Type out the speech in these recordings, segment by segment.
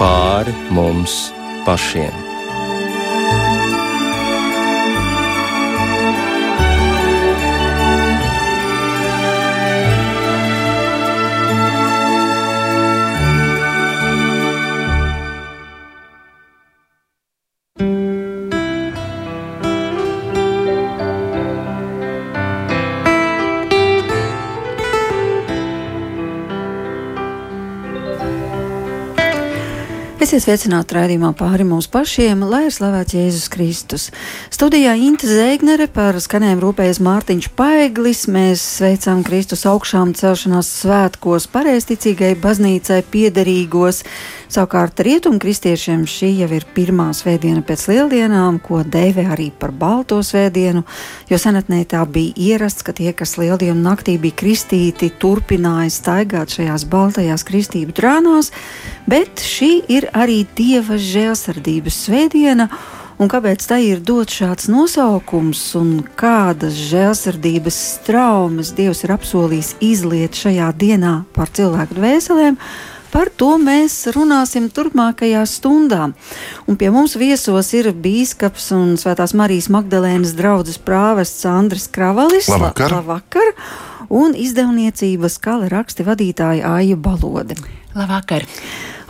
pāri mums pašiem. Esiet sveicināti raidījumā pāri mums pašiem, lai ir slavēts Jēzus Kristus. Studijā Inte Zēgnere par skanējumu rūpējas Mārtiņš Paeglis. Mēs sveicām Kristus augšām celšanās svētkos pareisticīgai baznīcai piederīgos. Savukārt rietumkristiešiem šī jau ir pirmā svētdiena pēc lieldienām, ko dēvē arī par balto svētdienu, jo senatnē tā bija ierasts, ka tie, kas lieldienu naktī bija kristīti, turpināja staigāt šajās baltajās kristību trānās, bet šī ir arī Dieva žēlsardības svētdiena. Un kāpēc tai ir dots šāds nosaukums, un kādas žēlsirdības traumas Dievs ir apsolījis izliet šajā dienā par cilvēku dvēselēm? Par to mēs runāsim turpmākajā stundā. Un pie mums viesos ir bīskaps un Svētās Marijas Magdalēnas draugs prāvests Andris Kravalis. Labvakar! Labvakar un izdevniecības kala raksti vadītāja Aija Balode. Labvakar!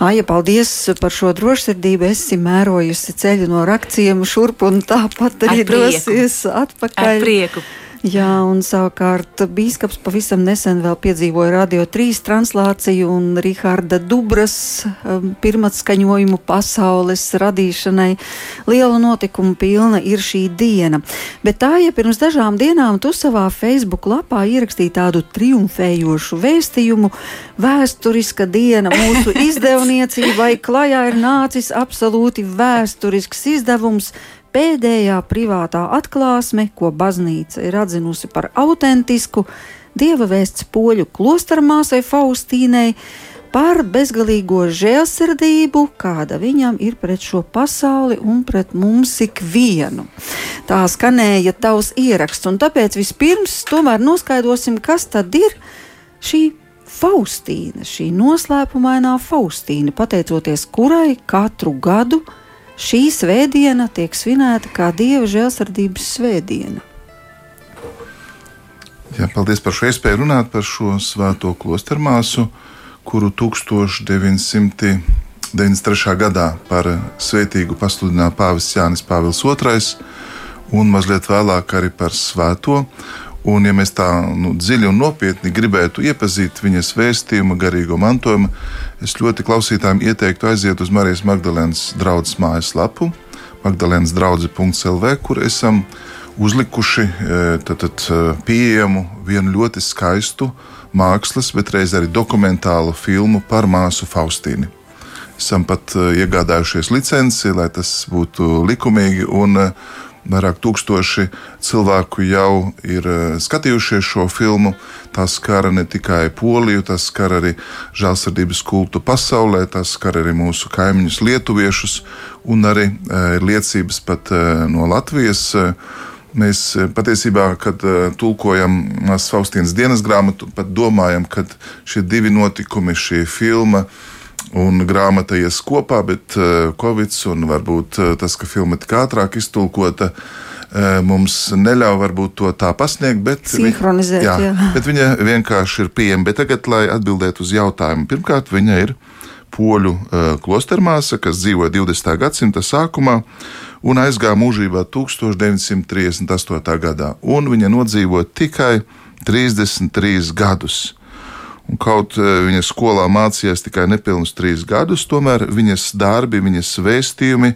Aija, paldies par šo drošsirdību. Esi mērojusi ceļu no rakcijiem šurp un tāpat arī dosies atpakaļ. Ar prieku! Jā, un savukārt Bīskaps pavisam nesen vēl piedzīvoja Radio 3 translāciju un Riharda Dubras um, pirmatskaņojumu pasaules radīšanai. Liela notikuma pilna ir šī diena. Bet tā, ja pirms dažām dienām tu savā Facebook lapā ierakstīji tādu triumfējošu vēstījumu, vēsturiska diena mūsu izdevniecībai, klajā ir nācis absolūti vēsturisks izdevums pēdējā privātā atklāsme, ko baznīca ir atzinusi par autentisku, dieva vēsts poļu klostermāsai Faustīnai par bezgalīgo žēlsirdību, kāda viņam ir pret šo pasauli un pret mums ikvienu. Tā skanēja tavs ieraksts, un tāpēc vispirms tomēr noskaidrosim, kas tad ir šī Faustīna, šī noslēpumainā Faustīna, pateicoties kurai katru gadu šī svētdiena tiek svinēta kā Dieva žēlsirdības svētdiena. Jā, paldies par šo iespēju runāt par šo svēto klostermāsu, kuru 1993. gadā par svētīgu pasludināja Pāvis Jānis Pāvils II un mazliet vēlāk arī par svēto. Un, ja mēs tā nu, dziļi un nopietni gribētu iepazīt viņas vēstījumu, garīgo mantojumu, es ļoti klausītājiem ieteiktu aiziet uz Marijas Magdalēnas draugas mājaslapu, Magdalēnas draugs.lv, kur esam uzlikuši tātad, e, pieejamu vienu ļoti skaistu mākslas, bet reiz arī dokumentālu filmu par māsu Faustīnu. Esam pat e, iegādājušies licenci, lai tas būtu likumīgi. Un, Vairāk tūkstoši cilvēku jau ir eh, skatījušies šo filmu. Tas skar ne tikai Poliju, tas skar arī žēlsirdības kultu pasaulē, tas skar arī mūsu kaimiņus, lietuviešus, un arī eh, ir liecības pat eh, no Latvijas. Mēs patiesībā, kad tulkojam Faustīnas dienas grāmatu, pat domājam, ka šie divi notikumi, šī filma, un grāmata ies kopā, bet uh, Covid un varbūt uh, tas, ka filma tik ātrāk iztulkota, uh, mums neļauj varbūt to tā pasniegt, bet, Sinhronizēt, jā, jā. bet viņa vienkārši ir pieejama. Bet tagad, lai atbildētu uz jautājumu, pirmkārt, viņa ir poļu uh, klostermāsa, kas dzīvoja 20. gadsimta sākumā un aizgāja mūžībā 1938. gadā, un viņa nodzīvoja tikai 33 gadus. Un kaut eh, viņa skolā mācījās tikai nepilnus trīs gadus, tomēr viņas darbi, viņas vēstījumi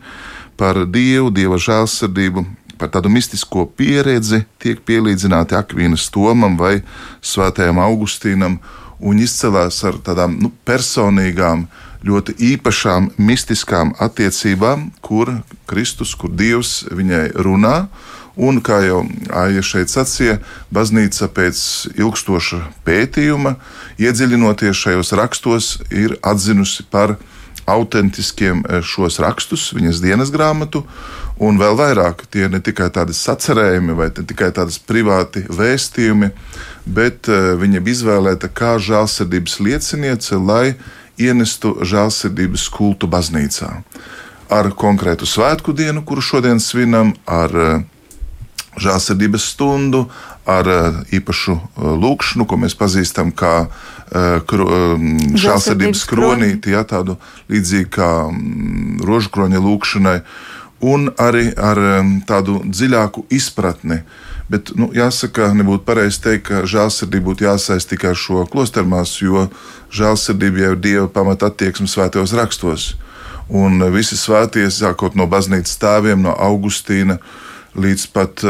par Dievu, Dieva žēlsirdību, par tādu mistisko pieredzi tiek pielīdzināti Akvīnas Tomam vai Svētajam Augustīnam un izcelās ar tādām nu, personīgām, ļoti īpašām, mistiskām attiecībām, kur Kristus, kur Dievs viņai runā Un, kā jau Aija šeit sacīja, baznīca pēc ilgstoša pētījuma, iedziļinoties šajos rakstos, ir atzinusi par autentiskiem eh, šos rakstus, viņas dienas grāmatu, un vēl vairāk tie ne tikai tādi sacerējumi vai tikai tādas privāti vēstījumi, bet uh, viņa bija izvēlēta kā žēlsirdības lieciniece, lai ienestu žēlsirdības kultu baznīcā. Ar konkrētu svētku dienu, kuru šodien svinam, ar žēlsirdības stundu, ar īpašu lūkšanu, ko mēs pazīstam kā žēlsirdības kronīti, ja, tādu līdzīgu kā rožkroņa lūkšanai, un arī ar tādu dziļāku izpratni. Bet, nu, jāsaka, nebūtu pareizi teikt, ka žēlsirdība būtu jāsaist tikai ar šo klostermās, jo žēlsirdība jau ir Dieva pamata attieksme svētajos rakstos. Un visi svētie, sākot no baznīcas tēviem, no Augustīna līdz pat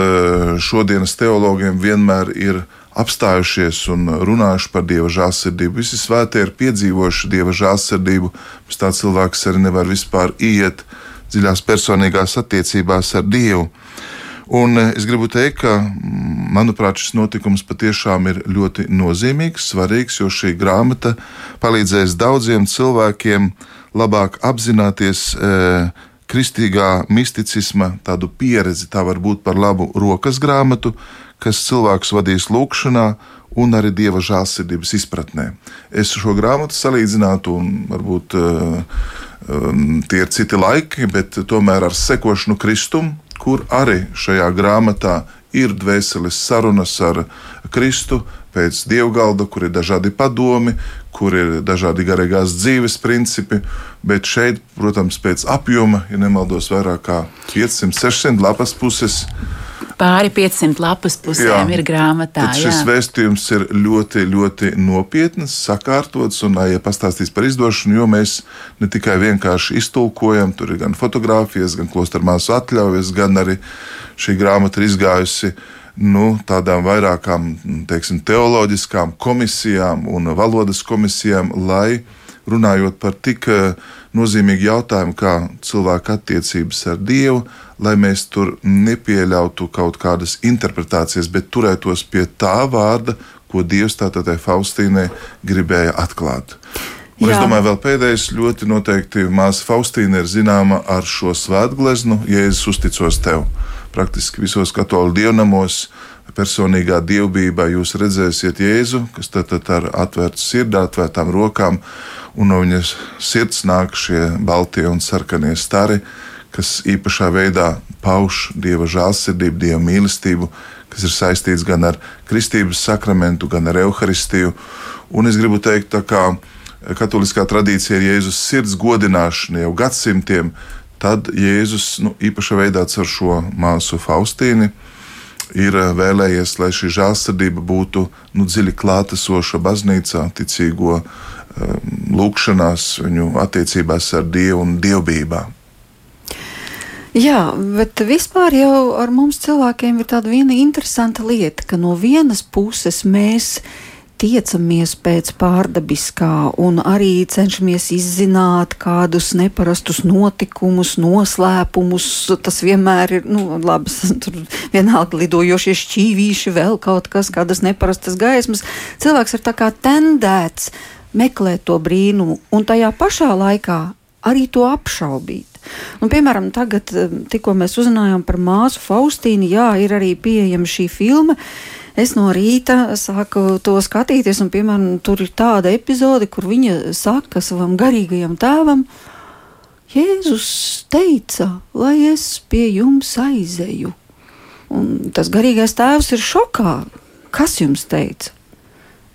šodienas teologiem, vienmēr ir apstājušies un runājuši par dieva žēlsirdību. Visi svētie ir piedzīvojuši dieva žēlsirdību, bet tā cilvēks arī nevar vispār iet dziļās personīgās attiecībās ar Dievu. Un es gribu teikt, ka, manuprāt, šis notikums patiešām ir ļoti nozīmīgs, svarīgs, jo šī grāmata palīdzēs daudziem cilvēkiem labāk apzināties e, kristīgā misticisma tādu pieredzi. Tā var būt par labu rokas grāmatu, kas cilvēkus vadīs lūkšanā un arī dieva žēlsirdības izpratnē. Es šo grāmatu salīdzinātu, un varbūt uh, um, tie ir citi laiki, bet tomēr ar sekošanu Kristum, kur arī šajā grāmatā ir dvēseles sarunas ar Kristu pēc dievgalda, kur ir dažādi padomi, kur ir dažādi garīgās dzīves principi, bet šeit, protams, pēc apjoma, ja nemaldos, vairāk kā 500, 600 lapas puses pāri 500 lapas pusēm jā. ir grāmatā. Tad šis jā. vēstījums ir ļoti, ļoti nopietns, sakārtots un ja pastāstīs par izdošanu, jo mēs ne tikai vienkārši iztulkojam, tur ir gan fotografijas, gan klostermāsu atļaujas, gan arī šī grāmata ir izgājusi. Nu, tādām vairākām teiksim, teoloģiskām komisijām un valodas komisijām, lai runājot par tik nozīmīgu jautājumu kā cilvēka attiecības ar Dievu, lai mēs tur nepieļautu kaut kādas interpretācijas, bet turētos pie tā vārda, ko Dievs tātad Faustīnai gribēja atklāt. Un Jā. es domāju, vēl pēdējais ļoti noteikti māsa Faustīna ir zināma ar šo svētgleznu, Jēzus uzticos tev. Praktiski visos katoļu dievnamos, personīgā dievbijā jūs redzēsiet Jēzu, kas tad, tad ar atvērtu sirdi, atvērtām rokām, un no viņas sirds nāk šie baltie un sarkanie stari kas īpašā veidā pauž dieva žēlsirdību, dieva mīlestību, kas ir saistīts gan ar kristības sakramentu, gan ar evaharistiju. Un es gribu teikt, ka katoliskā tradīcija ir Jēzus sirds godināšana jau gadsimtiem, tad Jēzus nu, īpašā veidā ar šo māsu Faustīnu ir vēlējies, lai šī žēlsirdība būtu nu, dziļi klātesoša baznīcā, ticīgo um, lūgšanās, viņu attiecībās ar Dievu un dievbijā. Jā, bet vispār jau ar mums cilvēkiem ir tāda viena interesanta lieta, ka no vienas puses mēs tiecamies pēc pārdabiskā un arī cenšamies izzināt kādus neparastus notikumus, noslēpumus. Tas vienmēr ir, nu, labi, tur vienalga lidojošie šķīvīši, vēl kaut kas, kādas neparastas gaismas. Cilvēks ir tā kā tendēts meklēt to brīnumu un tajā pašā laikā arī to apšaubīt. Un, piemēram, tagad, eh, tikko mēs uzzinājām par māsu Faustīnu, jā, ir arī pieejama šī filma. Es no rīta sāku to skatīties, un, piemēram, tur ir tāda epizode, kur viņa saka savam garīgajam tēvam, Jēzus teica, lai es pie jums aizeju. Un tas garīgais tēvs ir šokā. Kas jums teica?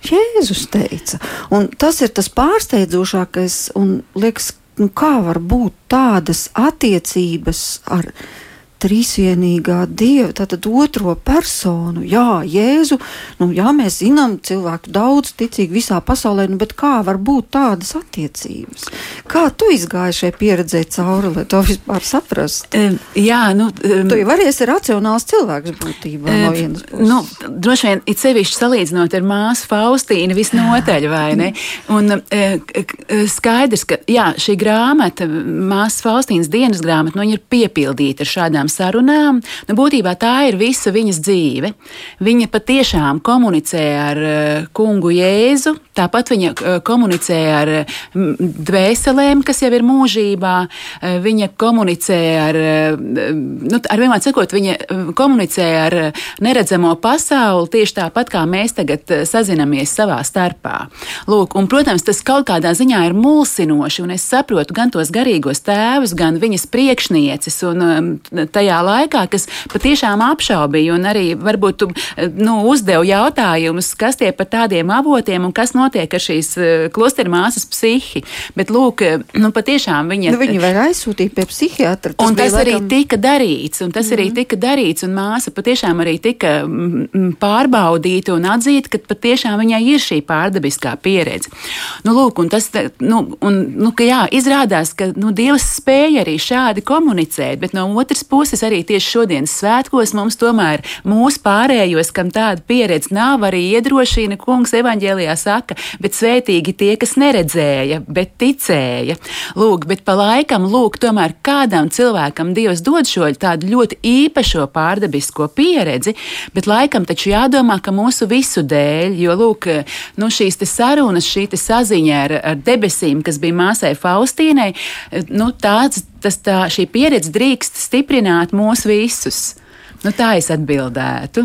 Jēzus teica. Un tas ir tas pārsteidzošākais, un liekas, nu, kā var būt tādas attiecības ar trīsvienīgā dieva, tātad otro personu, jā, Jēzu. Nu, jā, mēs zinām, cilvēku daudz ticīgi visā pasaulē, nu, bet kā var būt tādas attiecības? Kā tu izgāji šai pieredzē cauri, lai to vispār saprastu? Um, jā, nu. Um, tu jau vari esi racionāls cilvēks būtībā um, no vienas puses. Nu, droši vien, it sevišķi salīdzinot ar māsu Faustīnu visnotaļ, vai ne? Un uh, skaidrs, ka, jā, šī grāmata, māsas Faustīnas dienas grāmata, nu, ir piepildīta ar šādām šādām sarunām, nu, būtībā tā ir visa viņas dzīve. Viņa patiešām komunicē ar uh, kungu Jēzu, tāpat viņa uh, komunicē ar dvēselēm, kas jau ir mūžībā. Uh, viņa komunicē ar, nu, ar vienmēr sakot, viņa komunicē ar neredzamo pasauli tieši tāpat, kā mēs tagad sazinamies savā starpā. Lūk, un, protams, tas kaut kādā ziņā ir mulsinoši, un es saprotu gan tos garīgos tēvus, gan viņas priekšnieces, un tajā laikā, kas patiešām apšaubīja, un arī varbūt tu nu, uzdev jautājumus, kas tie par tādiem avotiem un kas notiek ar šīs uh, klosteru māsas psihi. Bet, lūk, nu, patiešām viņa. Nu, viņa var aizsūtīt pie psihiatra. Tas un tas arī laikam... tika darīts, un tas mm -hmm. arī mhm. tika darīts, un māsa patiešām arī tika pārbaudīta un atzīta, ka patiešām viņai ir šī pārdabiskā pieredze. Nu, lūk, un tas, nu, un, nu, ka jā, izrādās, ka nu, Dievs spēja arī šādi komunicēt, bet no otras puses arī tieši šodienas svētkos mums tomēr mūsu pārējos, kam tāda pieredze nav, arī iedrošina kungs evaņģēlijā saka, bet svētīgi tie, kas neredzēja, bet ticēja. Lūk, bet pa laikam, lūk, tomēr kādam cilvēkam Dievs dod šo tādu ļoti īpašo pārdabisko pieredzi, bet laikam taču jādomā, ka mūsu visu dēļ, jo, lūk, nu, šīs sarunas, šī saziņa ar, ar debesīm, kas bija māsai Faustīnai, nu, tāds, tas, tā, šī pieredze drīkst stiprināt mūs visus. Nu, tā es atbildētu.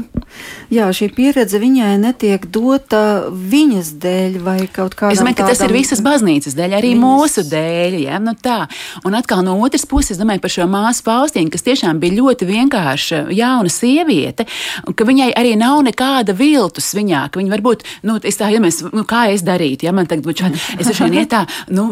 Jā, šī pieredze viņai netiek dota viņas dēļ vai kaut kādā veidā. Es domāju, ka tas ir visas baznīcas dēļ, arī viņas... mūsu dēļ. Ja? Nu, tā. Un atkal no otras puses, es domāju par šo māsu Faustīnu, kas tiešām bija ļoti vienkārša, jauna sieviete, un ka viņai arī nav nekāda viltus viņā, ka viņa varbūt, nu, es tā, ja mēs, nu, kā es darītu, ja man tagad būtu šādi, es šodien iet tā, nu,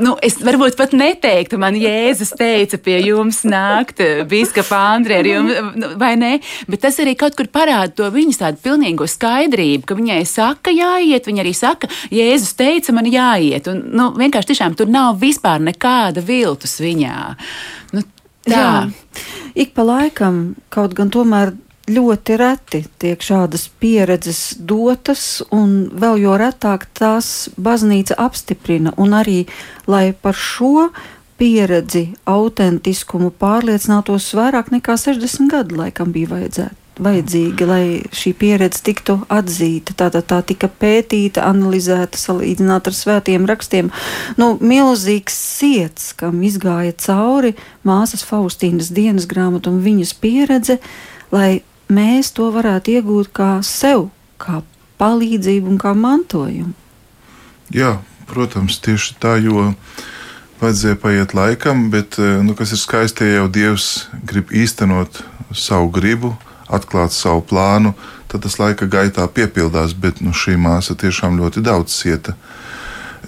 nu, es varbūt pat neteiktu, man Jēzus teica pie jums nākt, bīskapa Andrē, Nu, vai ne? Bet tas arī kaut kur parāda to viņas tādu pilnīgo skaidrību, ka viņai saka, jāiet, viņa arī saka, Jēzus teica, man jāiet. Un, nu, vienkārši tiešām tur nav vispār nekāda viltus viņā. Nu, tā. Jā. Ik pa laikam kaut gan tomēr ļoti reti tiek šādas pieredzes dotas, un vēl jo retāk tās baznīca apstiprina. Un arī, lai par šo pieredzi, autentiskumu pārliecinātos vairāk nekā 60 gadu laikam bija vajadzētu. Vajadzīga, lai šī pieredze tiktu atzīta. Tātad tā tika pētīta, analizēta, salīdzināta ar svētiem rakstiem. Nu, milzīgs ciets, kam izgāja cauri māsas Faustīnas dienas grāmatu un viņas pieredze, lai mēs to varētu iegūt kā sev, kā palīdzību un kā mantojumu. Jā, protams, tieši tā, jo uh, vajadzēja paiet laikam, bet eh, nu, kas ir skaisti, ja jau Dievs grib īstenot savu gribu, atklāt savu plānu, tad tas laika gaitā piepildās. Bet nu, šī māsa tiešām ļoti daudz cieta.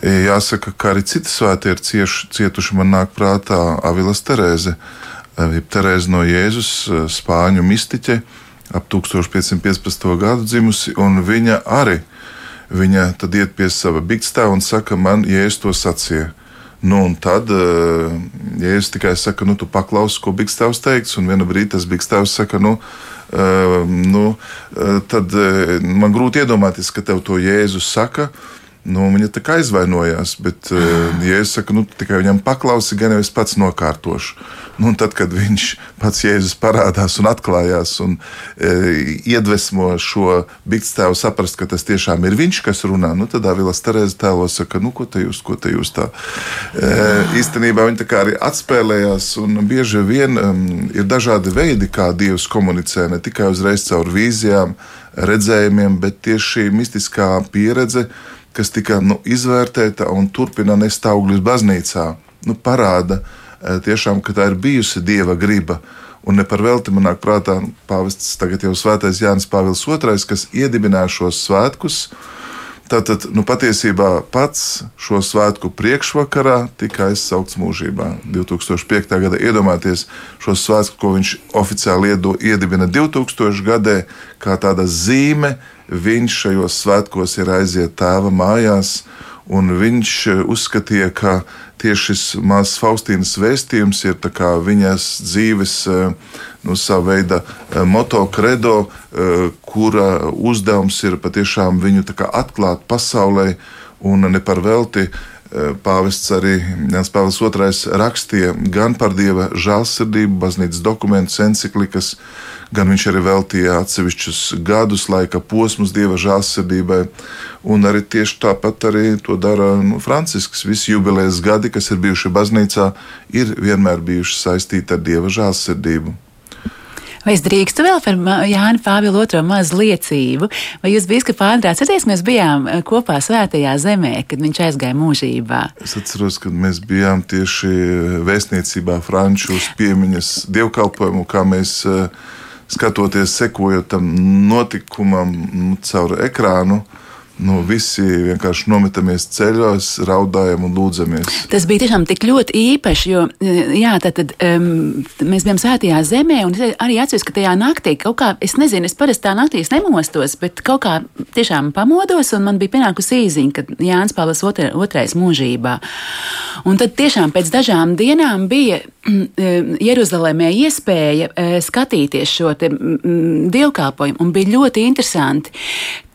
E, jāsaka, ka arī citi svētie ir cieši, cietuši. Man nāk prātā Avilas Terēze, e, Terēze no Jēzus, e, spāņu mistiķe, ap 1515. gadu dzimusi, un viņa arī. Viņa tad iet pie sava bigstā un saka, man Jēzus to sacīja Nu, un tad, eh, ja es tikai saku, nu, tu paklausi, ko Bigstēvs teiks, un vienā brīdī tas Bigstēvs saka, nu, uh, nu, uh, tad uh, man grūti iedomāties, ka tev to Jēzus saka. Nu, viņa tā kā aizvainojās, bet, ja es saku, nu, tikai viņam paklausi, gan jau es pats nokārtošu. Nu, tad, kad viņš pats Jēzus parādās un atklājās un e, iedvesmo šo bigstēvu saprast, ka tas tiešām ir viņš, kas runā, nu, tad Avilas Terēza tēlo saka, nu, ko te jūs, ko te jūs tā. E, īstenībā viņi tā kā arī atspēlējās un bieži vien um, ir dažādi veidi, kā Dievs komunicē, ne tikai uzreiz caur vīzijām, redzējumiem, bet tieši mistiskā pieredze, kas tika nu, izvērtēta un turpina nest augļus baznīcā, nu, parāda, Eh, tiešām, ka tā ir bijusi dieva griba. Un ne par velti man nāk prātā pāvests, tagad jau svētais Jānis Pāvils II, kas iedibināja šos svētkus. Tātad, nu, patiesībā pats šo svētku priekšvakarā tika aizsaukts mūžībā. 2005. gada iedomājieties šo svētku, ko viņš oficiāli iedo, iedibina 2000. gadē, kā tāda zīme. Viņš šajos svētkos ir aiziet tēva mājās, un viņš uzskatīja, ka tieši šis māsas Faustīnas vēstījums ir viņas dzīves, eh, nu, sava veida eh, moto, credo, kura uzdevums ir patiešām viņu atklāt pasaulē. Un ne par velti Pāvests arī Jans Pāvils II rakstīja gan par dieva žēlsirdību, baznīcas dokumentus, encyklikas, gan viņš arī veltīja atsevišķus gadus, laika posmus dieva žēlsirdībai. Un arī tieši tāpat arī to dara nu, Francisks. Visi jubilejas gadi, kas ir bijuši baznīcā, ir vienmēr bijuši saistīti ar dieva žēlsirdību. Vai es drīkstu vēl par Jānu Pāvilu II mazu liecību? Vai jūs, Bīskapa Andrāts, atcerieties, mēs bijām eh, kopā svētajā zemē, kad viņš aizgāja mūžībā? Es atceros, kad mēs bijām tieši vēstniecībā Franču uz piemiņas dievkalpojumu, kā mēs eh, skatoties, sekojot tam notikumam nu, caur ekrānu. Nu, visi vienkārši nometamies ceļos, raudājam un lūdzamies. Tas bija tiešām tik ļoti īpaši, jo jā, tad, tad, um, mēs bijām svētajā zemē, un es arī atceros, ka tajā naktī kaut kā, es nezinu, es parasti tā naktī nemostos, bet kaut kā tiešām pamodos, un man bija pienākusi īziņa, ka Jānis Pāvils otr, otrais mūžībā. Un tad tiešām pēc dažām dienām bija Jeruzalemē iespēja uh, skatīties šo te, mm, dievkalpojumu, un bija ļoti interesanti,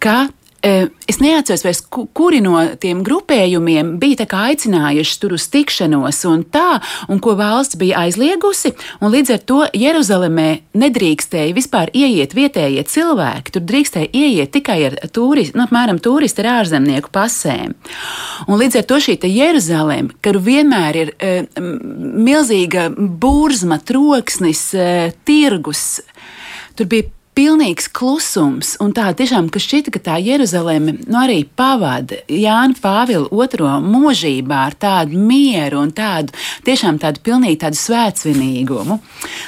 ka Es neatceros, vairs, kuri no tiem grupējumiem bija aicinājuši tur uz tikšanos, un tā, un ko valsts bija aizliegusi. Līdz ar to Jeruzalemē nedrīkstēja vispār ieiet vietējie cilvēki. Tur drīkstēja ieiet tikai ar turistu, nu, apmēram turistu ar ārzemnieku pasēm. Un līdz ar to šī Jeruzaleme, kur vienmēr ir e, milzīga burzma, troksnis, e, tirgus, tur bija pilnīgs klusums, un tā tiešām, ka šķita, ka tā Jeruzaleme nu, arī pavada Jānu Pāvilu otro mūžībā ar tādu mieru un tādu tiešām tādu pilnīgi tādu svētsvinīgumu.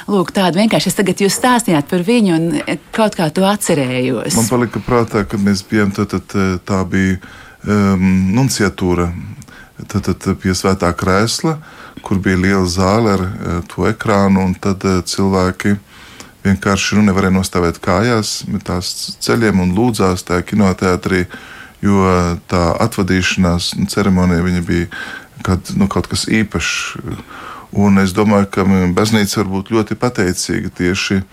Lūk, tādu vienkārši es tagad jūs stāstījāt par viņu un kaut kā to atcerējos. Man palika prātā, kad mēs bijām, tad, tad tā bija um, nunciatūra, tad, tad pie svētā krēsla, kur bija liela zāle ar uh, to ekrānu, un tad uh, cilvēki vienkārši nu, nevarēja nostāvēt kājās, bet tās ceļiem un lūdzās tajā kinoteātrī, jo tā atvadīšanās nu, ceremonija bija kad, nu, kaut kas īpašs. Un es domāju, ka baznīca var būt ļoti pateicīga tieši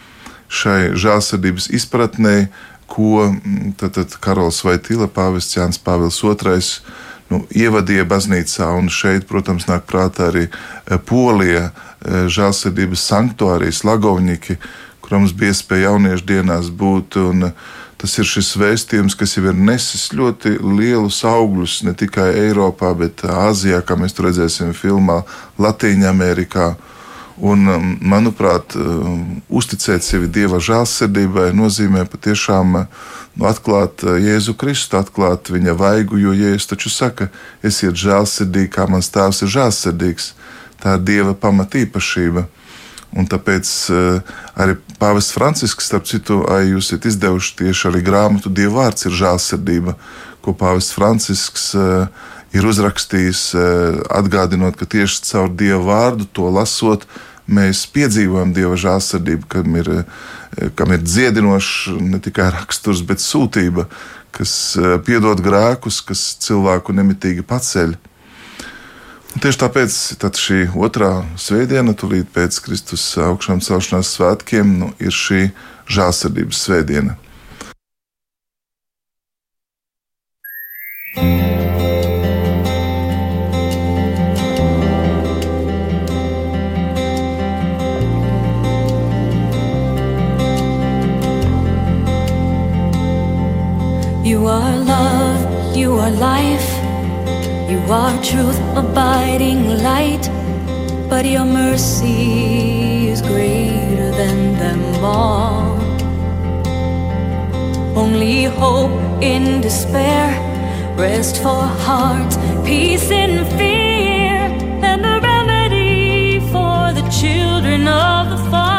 šai žēlsirdības izpratnē, ko tad, tad Karols Vaitīla, pāvests Jānis Pāvils II nu, ievadīja baznīcā. Un šeit, protams, nāk prātā arī Polija, žēlsirdības sanktuārijas, Lagovņiki, kur mums bija iespēja jauniešu dienās būt. Un, tas ir šis vēstījums, kas jau ir nesis ļoti lielus augļus ne tikai Eiropā, bet Āzijā, kā mēs to redzēsim filmā, Latvijā, Amerikā. Un, manuprāt, uzticēt sevi Dieva žēlsirdībai nozīmē patiešām nu, atklāt Jēzu Kristu, atklāt viņa vaigu, jo Jēzus taču saka, esiet žēlsirdīgi, kā mans tēvs ir žēlsirdīgs. Tā ir Dieva pamatīpašība. Un tāpēc uh, arī Pāvests Francisks, starp citu, jūs esat izdevuši tieši arī grāmatu Dieva vārds ir žēlsirdība, ko Pāvests Francisks uh, ir uzrakstījis, uh, atgādinot, ka tieši caur Dieva vārdu to lasot, mēs piedzīvojam Dieva žēlsirdību, kam ir, kam ir dziedinošs ne tikai raksturs, bet sūtība, kas piedod grēkus, kas cilvēku nemitīgi paceļ. Tieši tāpēc šī otrā svētdiena, tūlīt pēc Kristus augšām celšanās svētkiem, nu, ir šī žālsirdības svētdiena. You are love, you are life. You are truth, abiding light, but your mercy is greater than them all. Only hope in despair, rest for hearts, peace in fear, and the remedy for the children of the fall.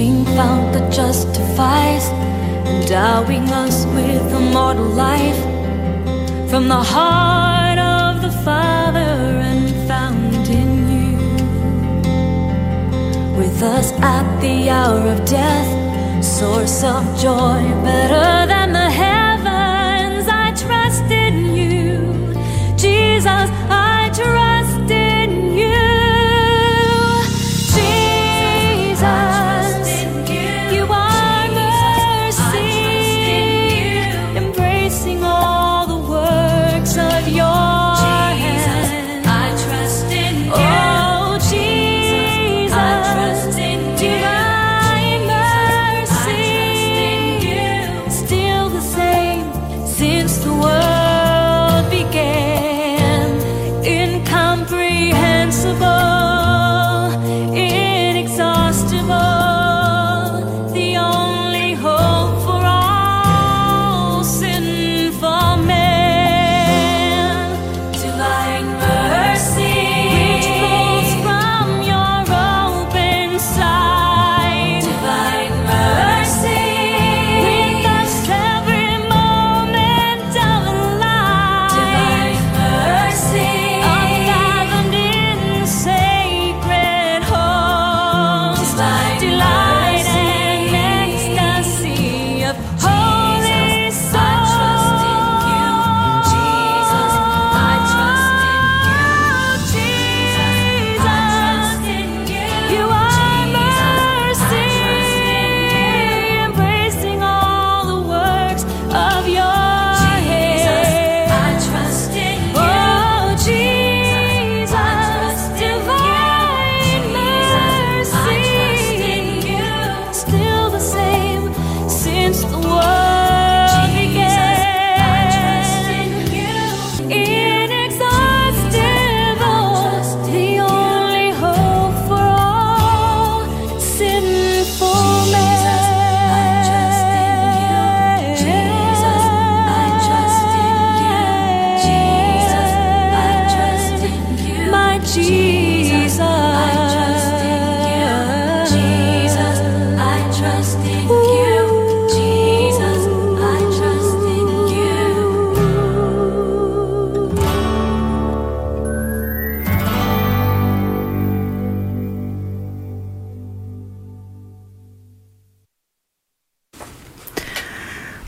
Searching found that justifies, endowing us with immortal life from the heart of the Father and found in you. With us at the hour of death, source of joy better than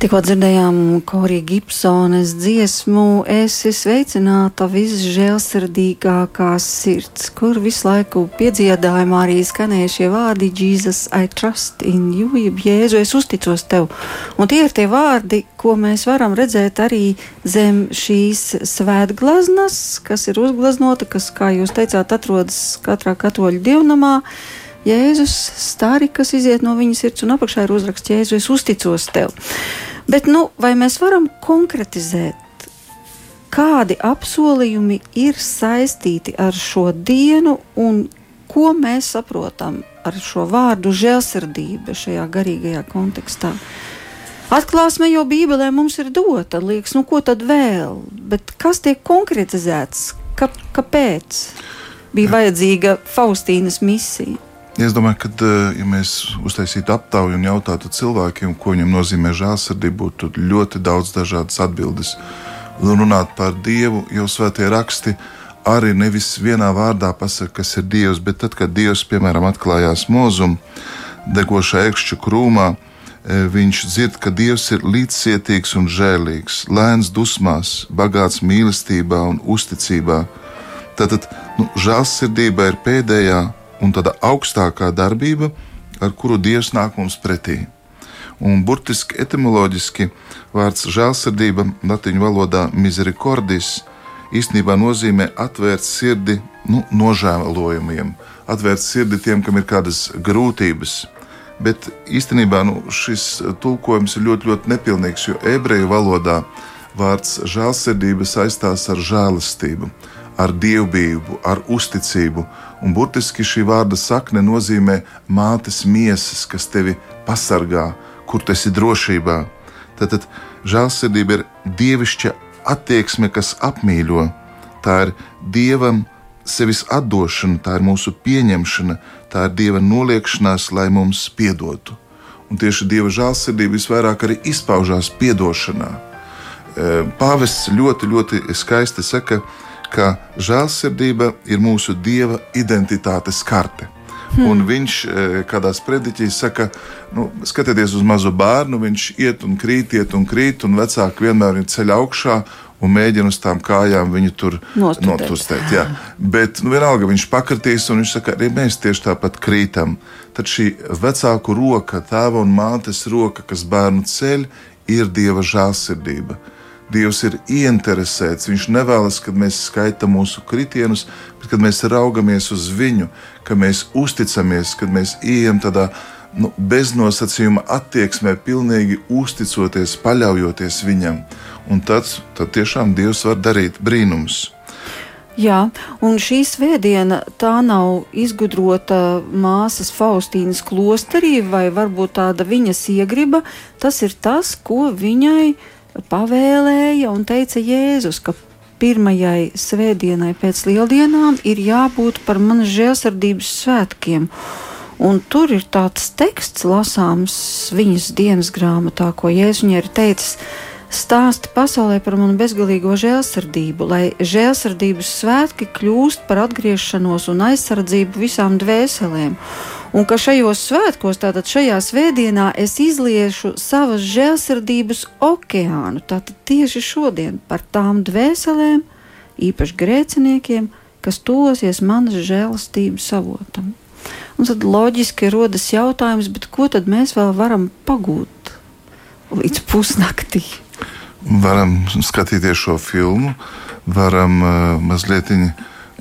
Tikko dzirdējām Korija Gibsonas dziesmu, esi sveicināta visžēlsirdīgākā sirds, kur visu laiku piedziedājumā arī skanēja šie vārdi Jesus, I trust in you, jeb Jēzu, es uzticos tev. Un tie ir tie vārdi, ko mēs varam redzēt arī zem šīs svētglaznas, kas ir uzglaznota, kas, kā jūs teicāt, atrodas katrā katoļu dievnamā. Jēzus stāri, kas iziet no viņa sirds, un apakšā ir uzraksts Jēzu, es uzticos tev. Bet, nu, vai mēs varam konkretizēt, kādi apsolījumi ir saistīti ar šo dienu un ko mēs saprotam ar šo vārdu žēlsirdība šajā garīgajā kontekstā? Atklāsme jau Bībelē mums ir dota, liekas, nu ko tad vēl? Bet kas tiek konkretizēts? Ka, kāpēc bija vajadzīga Faustīnas misija? Es domāju, ka, eh, ja mēs uztaisītu aptauju un jautātu cilvēkiem, ko viņam nozīmē žēlsirdība, būtu ļoti daudz dažādas atbildes. Un runāt par Dievu, jau svētie raksti arī nevis vienā vārdā pasaka, kas ir Dievs, bet tad, kad Dievs, piemēram, atklājās mūzum, degošā ekšķu krūmā, eh, viņš dzird, ka Dievs ir līdzcietīgs un žēlīgs, lēns dusmās, bagāts mīlestībā un uzticībā. Tātad nu, žēlsirdība ir pēdējā un tāda augstākā darbība, ar kuru Dievs nāk mums pretī. Un burtiski etimoloģiski vārds žēlsirdība latviešu valodā misericordis īstenībā nozīmē atvērt sirdi nu, nožēlojumiem, atvērt sirdi tiem, kam ir kādas grūtības. Bet īstenībā nu, šis tulkojums ir ļoti, ļoti nepilnīgs, jo ebreju valodā vārds žēlsirdība saistās ar žēlastību, ar dievbijību, ar uzticību. Un burtiski šī vārda sakne nozīmē mātes miesas, kas tevi pasargā, kur tu esi drošībā. Tātad žēlsirdība ir dievišķa attieksme, kas apmīļo. Tā ir dievam sevis atdošana, tā ir mūsu pieņemšana, tā ir Dieva noliekšanās, lai mums piedotu. Un tieši Dieva žēlsirdība visvairāk arī izpaužās piedošanā. Pāvests ļoti, ļoti skaisti saka, ka žēlsirdība ir mūsu Dieva identitātes karte. Hmm. Un viņš e, kādā sprediķī saka, nu, skatieties uz mazu bērnu, viņš iet un krīt, iet un krīt, un vecāki vienmēr ir ceļā augšā un mēģina uz tām kājām viņu tur notustēt. Bet nu, vienalga viņš pakritīs, un viņš saka, arī mēs tieši tāpat krītam. Tad šī vecāku roka, tēva un mātes roka, kas bērnu ceļ, ir dieva žēlsirdība. Dievs ir ieinteresēts. Viņš nevēlas, kad mēs skaitām mūsu kritienus, bet kad mēs raugamies uz viņu, ka mēs uzticamies, kad mēs ejam tādā nu, beznosacījuma attieksmē, pilnīgi uzticoties, paļaujoties viņam un tad, tad tiešām Dievs var darīt brīnumus. Jā, un šī svētdiena tā nav izgudrota māsas Faustīnas klosterī, vai varbūt tāda viņas iegriba. Tas ir tas, ko viņai pavēlēja un teica Jēzus, ka pirmajai svētdienai pēc lieldienām ir jābūt par manas žēlsirdības svētkiem. Un tur ir tāds teksts, lasāms viņas dienas grāmatā, ko Jēzus viņai ir teicis stāsta pasaulē par manu bezgalīgo žēlsirdību, lai žēlsirdības svētki kļūst par atgriešanos un aizsardzību visām dvēselēm. Un ka šajos svētkos, tātad šajā svētdienā, es izliešu savas žēlsirdības okeānu, tātad tieši šodien par tām dvēselēm, īpaši grēciniekiem, kas tosies manas žēlastības avotam. Un tad loģiski rodas jautājums, ko tad mēs vēl varam pagūt līdz pusnaktī? varam skatīties šo filmu, varam uh, mazliet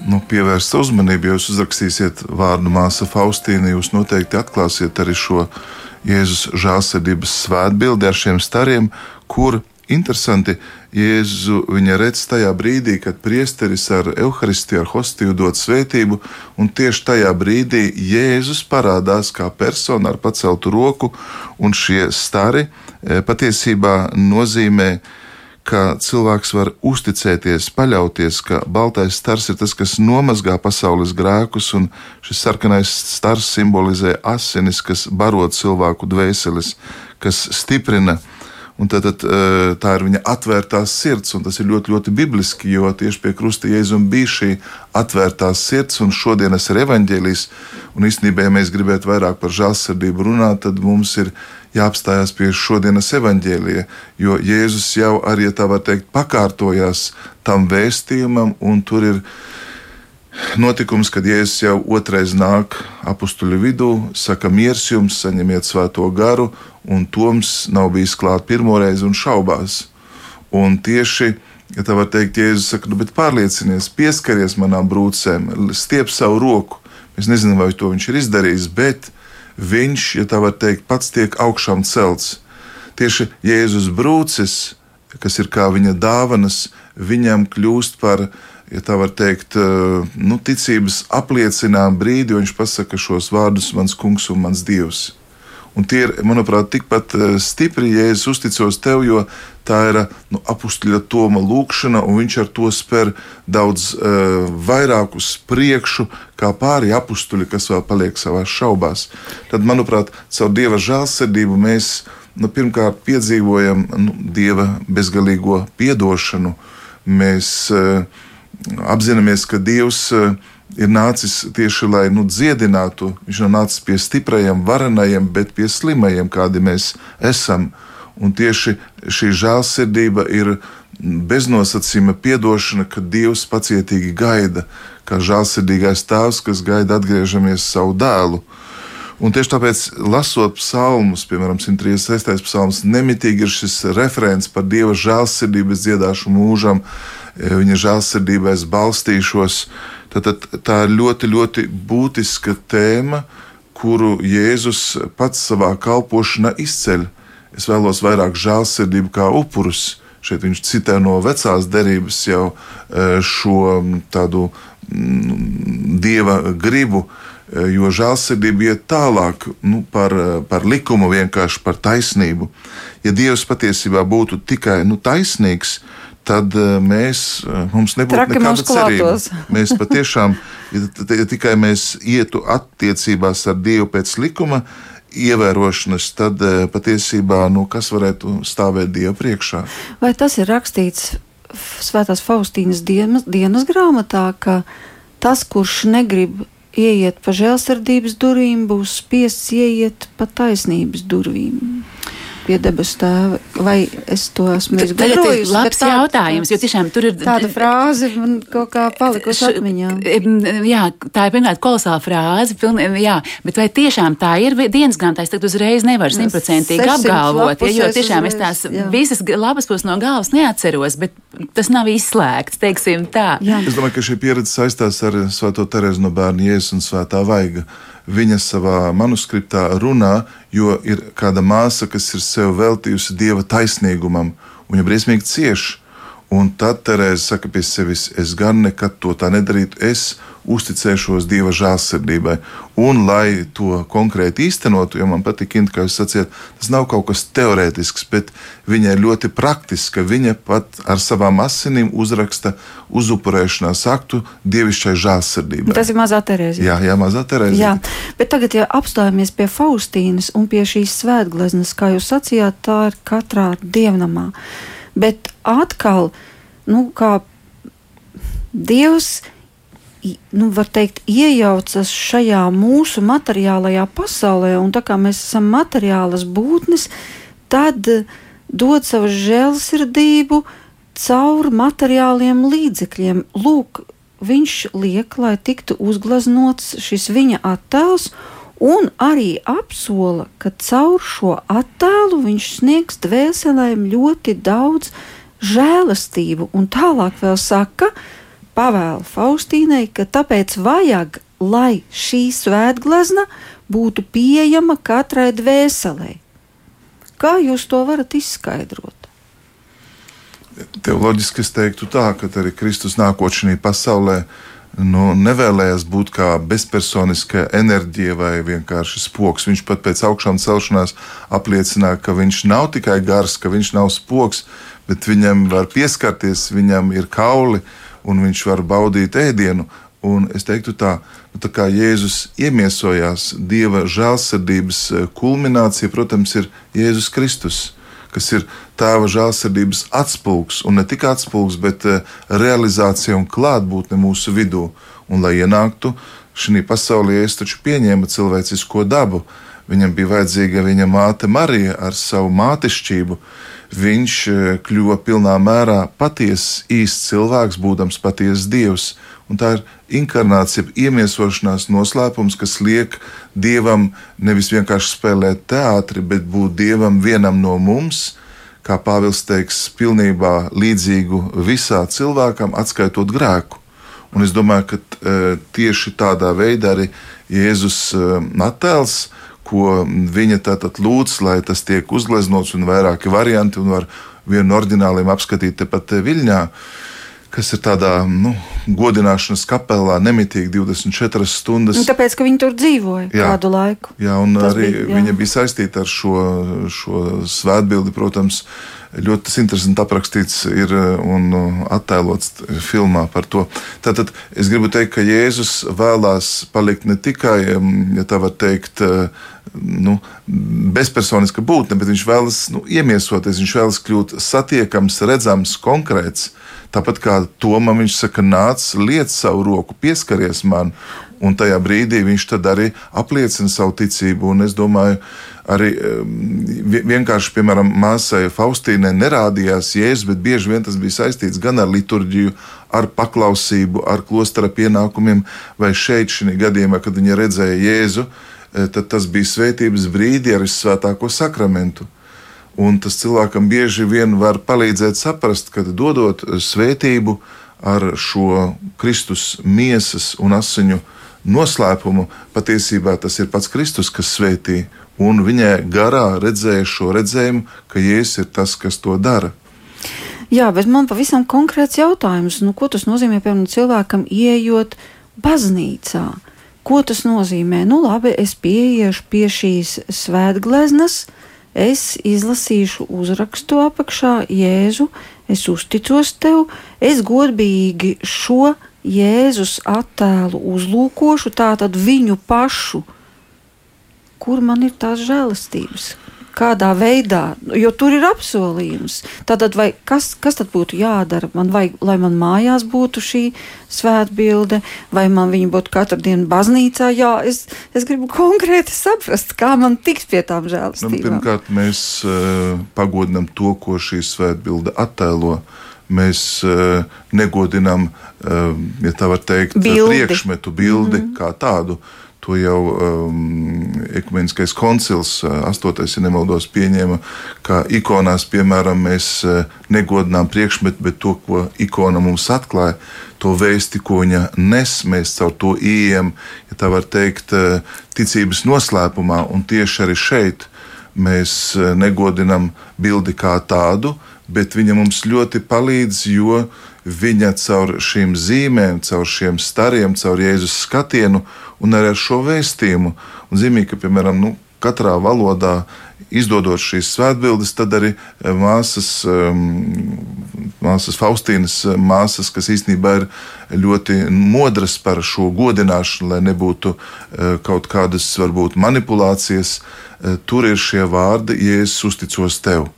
nu, pievērst uzmanību. Ja jūs uzrakstīsiet vārdu māsa Faustīna, jūs noteikti atklāsiet arī šo Jēzus žēlsirdības svētbildi ar šiem stariem, kur interesanti Jēzu viņa redz tajā brīdī, kad priesteris ar evaharistiju, ar hostiju dod svētību, un tieši tajā brīdī Jēzus parādās kā persona ar paceltu roku, un šie stari E, patiesībā nozīmē, ka cilvēks var uzticēties, paļauties, ka baltais stars ir tas, kas nomazgā pasaules grēkus, un šis sarkanais stars simbolizē asinis, kas barot cilvēku dvēseles, kas stiprina. Un tad, tad, e, tā ir viņa atvērtā sirds, un tas ir ļoti, ļoti bibliski, jo tieši pie krusta jēzuma bija šī atvērtā sirds, un šodienas ir evaņģēlijs. Un īstenībā, ja mēs gribētu vairāk par žēlsirdību runāt, tad mums ir jāapstājās pie šodienas evaņģēlija, jo Jēzus jau arī, ja tā var teikt, pakārtojās tam vēstījumam, un tur ir notikums, kad Jēzus jau otrais nāk apstuļu vidū, saka, miers jums, saņemiet svēto garu, un Toms nav bijis klāt pirmoreiz un šaubās. Un tieši Ja tā var teikt, Jēzus saka, nu, bet pārliecinies, pieskaries manām brūcēm, stiep savu roku. Mēs nezinām, vai to viņš ir izdarījis, bet viņš, ja tā var teikt, pats tiek augšām celts. Tieši Jēzus brūces, kas ir kā viņa dāvanas, viņam kļūst par, ja tā var teikt, eh, nu, ticības apliecinām brīdi, jo viņš pasaka šos vārdus: mans kungs un mans dievs. Un tie ir, manuprāt, tikpat eh, stipri, ja es uzticos tev, jo tā ir nu, apakšļa Toma lūkšana, un viņš ar to spēr daudz uh, vairāk uz priekšu, kā pārējie apakšļi, kas vēl paliek savā šaubās. Tad, manuprāt, caur dieva žēlsirdību mēs nu, pirmkārt piedzīvojam nu, dieva bezgalīgo piedošanu. Mēs uh, apzināmies, ka Dievs uh, ir nācis tieši lai nu, dziedinātu. Viņš nav nācis pie stiprajiem, varenajiem, bet pie slimajiem, kādi mēs esam. Un tieši šī žēlsirdība ir beznosacījuma atdošana, kad Dievs pacietīgi gaida, kā žēlsirdīgais tēvs, kas gaida atgriežamies savu dēlu. Un tieši tāpēc, lasot psalmus, piemēram, 136. psalms, nemitīgi ir šis referents par Dieva žēlsirdību, dziedāšu mūžam, viņa žēlsirdībā es balstīšos. Tad, tā ir ļoti, ļoti būtiska tēma, kuru Jēzus pats savā kalpošanā izceļ. Es vēlos vairāk žēlsirdību kā upurus. Šeit viņš citē no vecās derības jau e, šo tādu dieva gribu, e, jo žēlsirdība iet tālāk nu, par, par likumu, vienkārši par taisnību. Ja Dievs patiesībā būtu tikai nu, taisnīgs, tad eh, mēs, eh, mums nebūtu Traki nekāda cerība. Mēs patiešām, ja tikai mēs ietu attiecībās ar Dievu pēc likuma ievērošanas, tad eh, patiesībā, nu, kas varētu stāvēt Dieva priekšā? Vai tas ir rakstīts Svētās Faustīnas dienas, dienas grāmatā, ka tas, kurš negrib ieiet pa žēlsirdības durvīm, būs spiests ieiet pa taisnības durvīm? Pie debesu tēva, vai es to esmu Tagad ir izgudrojusi? labs tā- jautājums, jo tiešām tur ir Tāda frāze man kaut kā palikusi atmiņā. Jā, tā ir pirmkārt kolosāla frāze, pilni, jā, bet vai tiešām tā ir dienas grāmatā? Es tagad uzreiz nevaru simtprocentīgi 600 apgalvot, ja, jo tiešām es uzreiz, tās jā. visas lapas puses no galvas neatceros, bet tas nav izslēgts, teiksim tā. Jā. Es domāju, ka šī pieredze saistās ar Svēto Terezu no bērna Jēzus un Svētā Vaiga. Viņa savā manuskriptā runā, jo ir kāda māsa, kas ir sev veltījusi dieva taisnīgumam, un viņa briesmīgi cieš. Un tad Terēza saka pie sevis, es gan nekad to tā nedarītu, es uzticēšos Dieva žēlsirdībai. Un, lai to konkrēti īstenotu, jo man patīk, kā jūs sacījāt, tas nav kaut kas teorētisks, bet viņa ir ļoti praktiska. Viņa pat ar savām asinīm uzraksta uzupurēšanās aktu dievišķai žēlsirdībai. Tas ir mazā Terēzija. Jā, jā, mazā Terēza. Jā, bet tagad, ja apstājamies pie Faustīnas un pie šīs svētgleznas, kā jūs sacījāt, tā ir katrā dievnamā. Bet atkal, nu, kā Dievs, nu, var teikt, iejaucas šajā mūsu materiālajā pasaulē, un tā kā mēs esam materiālas būtnes, tad eh, dod savu žēlsirdību caur materiāliem līdzekļiem. Lūk, viņš liek, lai tiktu uzgleznots šis viņa attēls, un arī apsola, ka caur šo attēlu viņš sniegs dvēselēm ļoti daudz žēlastību, un tālāk vēl saka, pavēla Faustīnai, ka tāpēc vajag, lai šī svētglezna būtu pieejama katrai dvēselē. Kā jūs to varat izskaidrot? Teoloģiski es teiktu tā, ka arī Kristus nākot šajā pasaulē nu, nevēlējās būt kā bezpersoniska enerģija vai vienkārši spoks. Viņš pat pēc augšām celšanās apliecināja, ka viņš nav tikai gars, ka viņš nav spoks, bet viņam var pieskarties, viņam ir kauli un viņš var baudīt ēdienu. Un es teiktu tā, nu, tā kā Jēzus iemiesojās, Dieva žēlsirdības eh, kulminācija, protams, ir Jēzus Kristus kas ir tēva žēlsirdības atspūgs, un ne tikai atspūgs, bet eh, realizācija un klātbūtne mūsu vidū. Un, lai ienāktu šajā pasaulē, es taču pieņēmu cilvēcisko dabu. Viņam bija vajadzīga viņa māte Marija ar savu mātešķību. Viņš eh, kļuva pilnā mērā patiesa, īsts cilvēks, būdams patiesa dievs. Un tā ir inkarnācija, iemiesošanās noslēpums, kas liek dievam nevis vienkārši spēlēt teātri, bet būt dievam vienam no mums, kā Pāvils teiks, pilnībā līdzīgu visā cilvēkam, atskaitot grēku. Un es domāju, ka e, tieši tādā veidā arī Jēzus e, attēls, ko viņa tātad lūdz, lai tas tiek uzgleznots un vairāki varianti, un var vienu no oriģināliem apskatīt tepat Viļņā kas ir tādā nu, godināšanas kapelā, nemitīgi 24 stundas. Nu, tāpēc, ka viņi tur dzīvoja Jā. kādu laiku. Jā, un Tas arī bija, jā. viņa bija saistīta ar šo, šo svētbildi. Protams, ļoti tas interesanti aprakstīts ir un attēlots filmā par to. Tātad es gribu teikt, ka Jēzus vēlās palikt ne tikai, ja tā var teikt, nu, bezpersoniska būtne, bet viņš vēlas nu, iemiesoties, viņš vēlas kļūt satiekams, redzams, konkrēts. Tāpat kā Tomam viņš saka, nāc, liec savu roku, pieskaries man, un tajā brīdī viņš arī apliecina savu ticību. Un es domāju, arī vi- vienkārši, piemēram, māsai Faustīnai nerādījās jēzus, bet bieži vien tas bija saistīts gan ar liturģiju, ar paklausību, ar klostera pienākumiem, vai šeit, šī gadījumā, kad viņa redzēja Jēzu, eh, tad tas bija svētības brīdi ar visvētāko sakramentu. Un tas cilvēkam bieži vien var palīdzēt saprast, ka dodot svētību ar šo Kristus miesas un asiņu noslēpumu, patiesībā tas ir pats Kristus, kas svētī. Un viņai garā redzēja šo redzējumu, ka Jēzus ir tas, kas to dara. Jā, bet man pavisam konkrēts jautājums. Nu, ko tas nozīmē, piemēram, cilvēkam ieejot baznīcā? Ko tas nozīmē? Nu, labi, es pieiešu pie šīs svētgleznas, es izlasīšu uzrakstu apakšā, Jēzu, es uzticos tev, es godīgi šo Jēzus attēlu uzlūkošu, tātad viņu pašu, kur man ir tās žēlastības, kādā veidā, jo tur ir apsolījums. Tātad, vai, kas, kas tad būtu jādara? Man vajag, lai man mājās būtu šī svētbilde, vai man viņa būtu katru dienu baznīcā? Jā, es, es gribu konkrēti saprast, kā man tiks pie tām Nu, žēlastībām. pirmkārt, mēs uh, pagodinām to, ko šī svētbilde attēlo. Mēs uh, negodinām, uh, ja tā var teikt, Bildi. priekšmetu bildi mm -hmm. kā tādu. To jau um, ekumeniskais koncils, uh, 8. ja nemaldos, pieņēma, ka ikonās, piemēram, mēs uh, negodinām priekšmetu, bet to, ko ikona mums atklāja, to vēsti, ko viņa nes, mēs caur to ieejam, ja tā var teikt, ticības noslēpumā, un tieši arī šeit mēs eh, negodinām bildi kā tādu, bet viņa mums ļoti palīdz, jo viņa caur šīm zīmēm, caur šiem stariem, caur Jēzus skatienu un arī ar šo vēstījumu. Un zīmīgi, ka, piemēram, nu, katrā valodā izdodot šīs svētbildes, tad arī eh, māsas, um, māsas Faustīnas eh, māsas, kas īstenībā ir ļoti modras par šo godināšanu, lai nebūtu uh, kaut kādas varbūt manipulācijas, tur ir šie vārdi, ja es uzticos tev.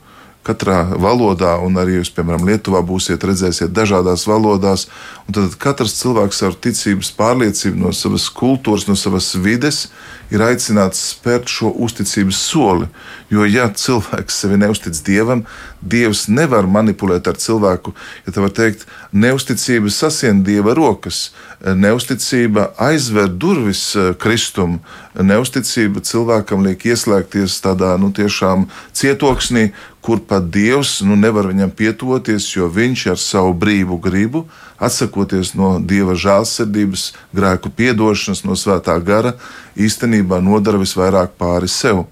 Katrā valodā, un arī jūs, piemēram, Lietuvā būsiet, redzēsiet dažādās valodās, tad katrs cilvēks ar ticības pārliecību no savas kultūras, no savas vides ir aicināts spērt šo uzticības soli. Jo, ja cilvēks sevi neustic dievam, dievs nevar manipulēt ar cilvēku. Ja tā var teikt, neusticība sasien dieva rokas, neusticība aizver durvis eh, kristumu, neusticība cilvēkam liek ieslēgties tādā nu, tiešām cietoksnī, kur pat dievs nu, nevar viņam pietuvoties, jo viņš ar savu brīvu gribu, atsakoties no dieva žēlsirdības, grēku piedošanas, no svētā gara, īstenībā nodara visvairāk pāri sev.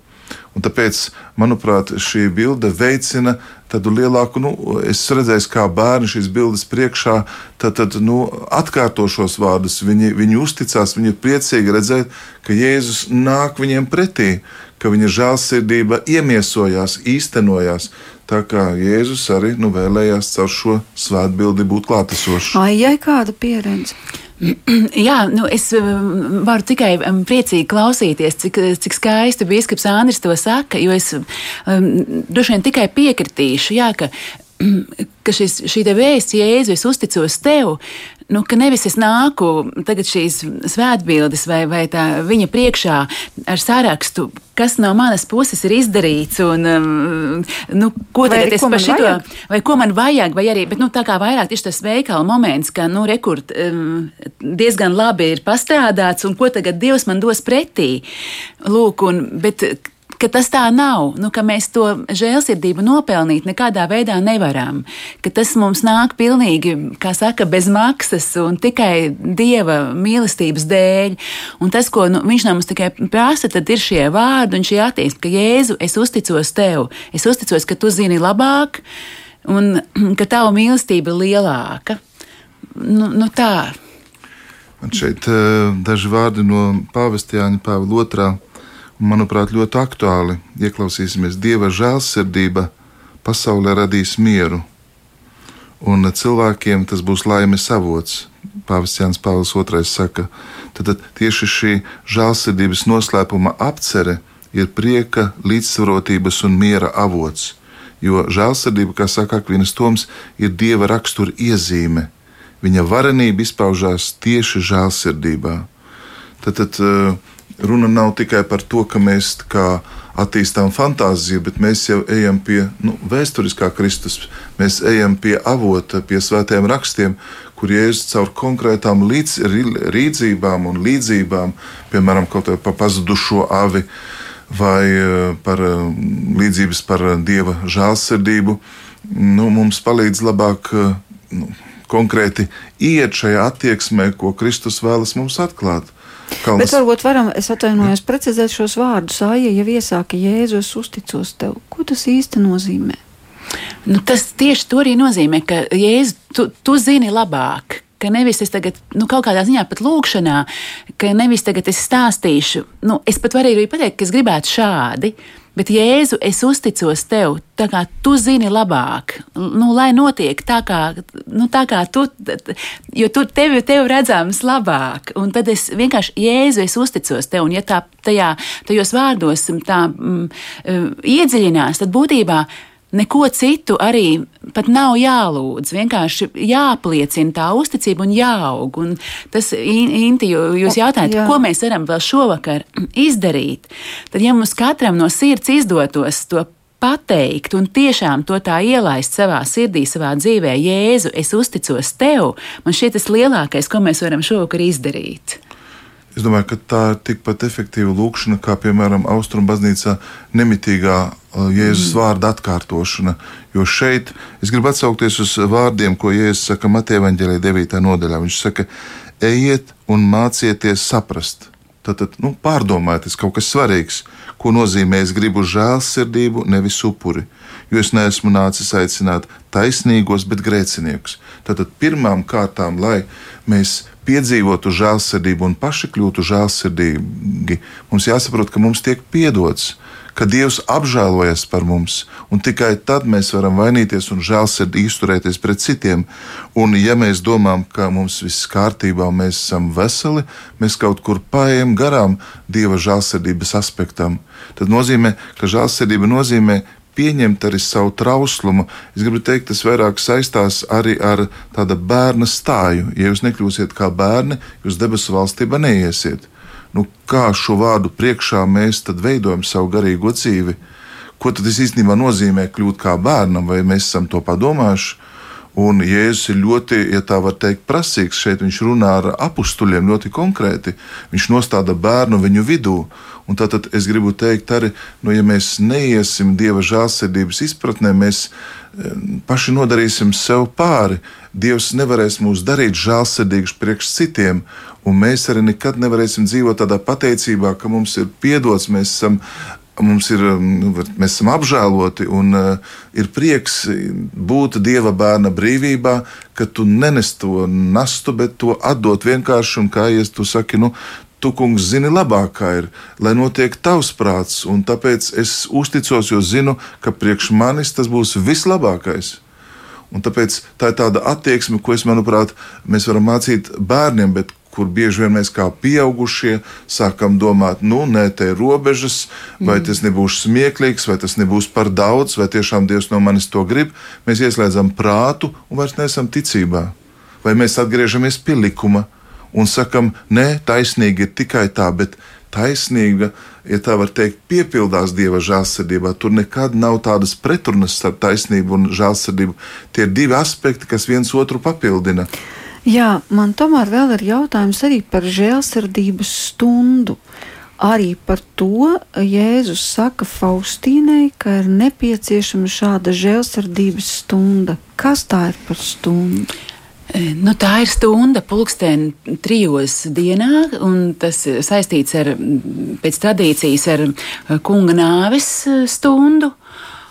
Un tāpēc, manuprāt, šī bilde veicina tādu lielāku, nu, es redzēju, kā bērni šīs bildes priekšā, tad, tad nu, atkārto šos vārdus. Viņi, viņi uzticās, viņi ir priecīgi redzēt, ka Jēzus nāk viņiem pretī, ka viņa žēlsirdība iemiesojās, īstenojās. Tā kā Jēzus arī nu, vēlējās caur šo svētbildi būt klātesošs. Ai, jai kāda pieredze? Jā, nu es um, varu tikai um, priecīgi klausīties, cik, cik skaisti biskups Andris to saka, jo es um, droši vien tikai piekritīšu, jā, ka, ka šis, šī vēsts, Jēzu, es uzticos tev, nu, ka nevis es nāku tagad šīs svētbildes vai, vai tā viņa priekšā ar sarakstu, kas no manas puses ir izdarīts, un um, nu, ko Vai tagad arī es par šito, vajag? vai ko man vajag, vai arī, bet nu, tā kā vairāk tieši tas veikala moments, ka, nu, rekurt um, diezgan labi ir pastrādāts, un ko tagad Dievs man dos pretī. Lūk, un, bet ka tas tā nav, nu, ka mēs to žēlsirdību nopelnīt nekādā veidā nevaram, ka tas mums nāk pilnīgi, kā saka, bez maksas un tikai Dieva mīlestības dēļ. Un tas, ko nu, viņš no mums tikai prasa, tad ir šie vārdi un šī attieksme, ka Jēzu, es uzticos tev, es uzticos, ka tu zini labāk un ka tava mīlestība ir lielāka. Nu, nu tā. Man šeit eh, daži vārdi no Pāvesta Jāņa Pāvila II. Manuprāt, ļoti aktuāli. Ieklausīsimies, Dieva žēlsirdība pasaulē radīs mieru, un cilvēkiem tas būs laimes avots. Pāvests Jānis Pāvils II saka, tad, tieši šī žēlsirdības noslēpuma apcere ir prieka, līdzsvarotības un miera avots. Jo žēlsirdība, kā saka Akvinas Toms, ir dieva rakstura iezīme. Viņa varenība izpaužās tieši žēlsirdībā. Tad, tad runa nav tikai par to, ka mēs attīstām fantāziju, bet mēs jau ejam pie nu, vēsturiskā Kristus. Mēs ejam pie avota, pie svētiem rakstiem, kur Jēzus caur konkrētām līdz, rīdzībām un līdzībām, piemēram, kaut kā par pazudušo avi vai eh, par eh, līdzības par dieva žēlsirdību, nu, mums palīdz labāk eh, nu, konkrēti iet šajā attieksmē, ko Kristus vēlas mums atklāt. Bet Kalnas, varbūt varam, es atvainojos, precizēt šos vārdus. Aija jau iesāka Jēzu, es uzticos tev. Ko tas īsti nozīmē? Nu, tas tieši to arī nozīmē, ka Jēzus, tu, tu zini labāk. Ka nevis es tagad, nu, kaut kādā ziņā pat lūkšanā, ka nevis tagad es stāstīšu, nu, es pat varu arī pateikt, ka es gribētu šādi, Bet, Jēzu, es uzticos tev, tā kā tu zini labāk, nu, lai notiek tā, kā, nu, tā kā tu, jo tu tevi, tevi redzams labāk. Un tad es vienkārši, Jēzu, es uzticos tev, un ja tā, tajā, tajos vārdos tā mm, iedziļinās, tad būtībā Neko citu arī pat nav jālūdz. Vienkārši jāpliecina tā uzticība un jāaug. Un tas, Inti, jūs jautājat, Jā. ko mēs varam vēl šovakar izdarīt? Tad, ja mums katram no sirds izdotos to pateikt un tiešām to tā ielaist savā sirdī, savā dzīvē, Jēzu, es uzticos tev, man šķiet tas lielākais, ko mēs varam šovakar izdarīt. Es domāju, ka tā ir tikpat efektīva lūkšana, kā piemēram Austrum baznīcā nemitīgā uh, Jēzus mm. vārda atkārtošana. Jo šeit es gribu atsaukties uz vārdiem, ko Jēzus saka Mateja Vāģelē 9. nodaļā. Viņš saka, ejiet un mācieties saprast. Tad nu, pārdomājiet, tas kaut kas svarīgs, ko nozīmē es gribu žēlsirdību, nevis upuri. Jo es neesmu nācis aicināt taisnīgos, bet grēciniekus. Tātad pirmām kārtām, lai mēs piedzīvotu žēlsirdību un paši kļūtu žēlsirdīgi, mums jāsaprot, ka mums tiek piedots, ka Dievs apžēlojas par mums, un tikai tad mēs varam vainīties un žēlsirdīgi izturēties pret citiem. Un, ja mēs domājam, ka mums viss kārtībā, mēs esam veseli, mēs kaut kur paējam garām Dieva žēlsirdības aspektam, tad nozīmē, ka žēlsirdība nozīmē pieņemt arī savu trauslumu. Es gribu teikt, tas vairāk saistās arī ar tāda bērna stāju. Ja jūs nekļūsiet kā bērni, jūs debesu valstībā neiesiet. Nu, kā šo vārdu priekšā mēs veidojam savu garīgo dzīvi? Ko tas īstenībā nozīmē kļūt kā bērnam, vai mēs esam to padomājuši? Un Jēzus ir ļoti, ja tā var teikt, prasīgs. Šeit viņš runā ar apstuļiem ļoti konkrēti. Viņš nostāda bērnu viņu vidū. Un tātad es gribu teikt, arī, nu, ja mēs neiesim dieva žēlsirdības izpratnē, mēs eh, paši nodarīsim sev pāri. Dievs nevarēs mūs darīt žēlsirdīgus priekš citiem, un mēs arī nekad nevarēsim dzīvot tādā pateicībā, ka mums ir piedots, mēs esam mums ir, nu, mēs esam apžēloti un uh, ir prieks būt Dieva bērna brīvībā, ka tu nenes to nastu, bet to atdot vienkārši un kā ja tu saki, nu, tu, kungs, zini labāk, kā ir, lai notiek tavs prāts, un tāpēc es uzticos, jo zinu, ka priekš manis tas būs vislabākais. Un tāpēc tā ir tāda attieksme, ko es, manuprāt, mēs varam mācīt bērniem, bet kur bieži vien mēs kā pieaugušie sākam domāt, nu, nē, te ir robežas, vai mm. tas nebūs smieklīgs, vai tas nebūs par daudz, vai tiešām Dievs no manis to grib. Mēs ieslēdzam prātu un vairs neesam ticībā. Vai mēs atgriežamies pie likuma un sakam, nē, taisnīgi ir tikai tā, bet taisnīga, ja tā var teikt, piepildās Dieva žēlsirdībā. Tur nekad nav tādas pretrunas starp taisnību un žēlsirdību. Tie ir divi aspekti, kas viens otru papildina. Jā, man tomēr vēl ir jautājums arī par žēlsirdības stundu. Arī par to Jēzus saka Faustīnai, ka ir nepieciešama šāda žēlsirdības stunda. Kas tā ir par stundu? Nu, tā ir stunda pulksten trijos dienā, un tas saistīts ar, pēc tradīcijas ar kunga nāves stundu.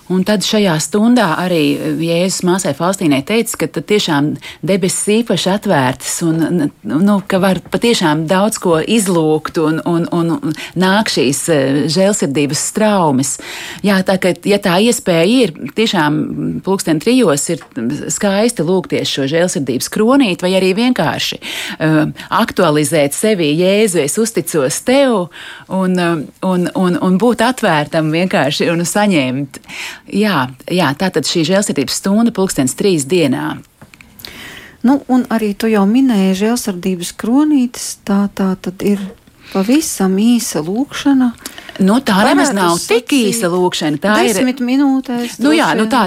Un tad šajā stundā arī Jēzus māsai Faustīnai teica, ka tiešām debesis īpaši atvērtas un nu, ka var patiešām daudz ko izlūgt un, un, un nāk šīs e, žēlsirdības straumes. Jā, tā ka, ja tā iespēja ir, tiešām pulksten trijos ir skaisti lūgties šo žēlsirdības kronīt vai arī vienkārši uh, aktualizēt sevi Jēzu, es uzticos tev un, un, un, un būt atvērtam vienkārši un saņemt. Jā, jā tā tad šī žēlsirdības stunda pulkstens trīs dienā. Nu, un arī tu jau minēji žēlsirdības kronītes, tā, tā tad ir pavisam īsa lūkšana. Nu, tā nemaz nav tik īsa lūkšana. Tā ir desmit minūtēs. Nu, jā, nu tā,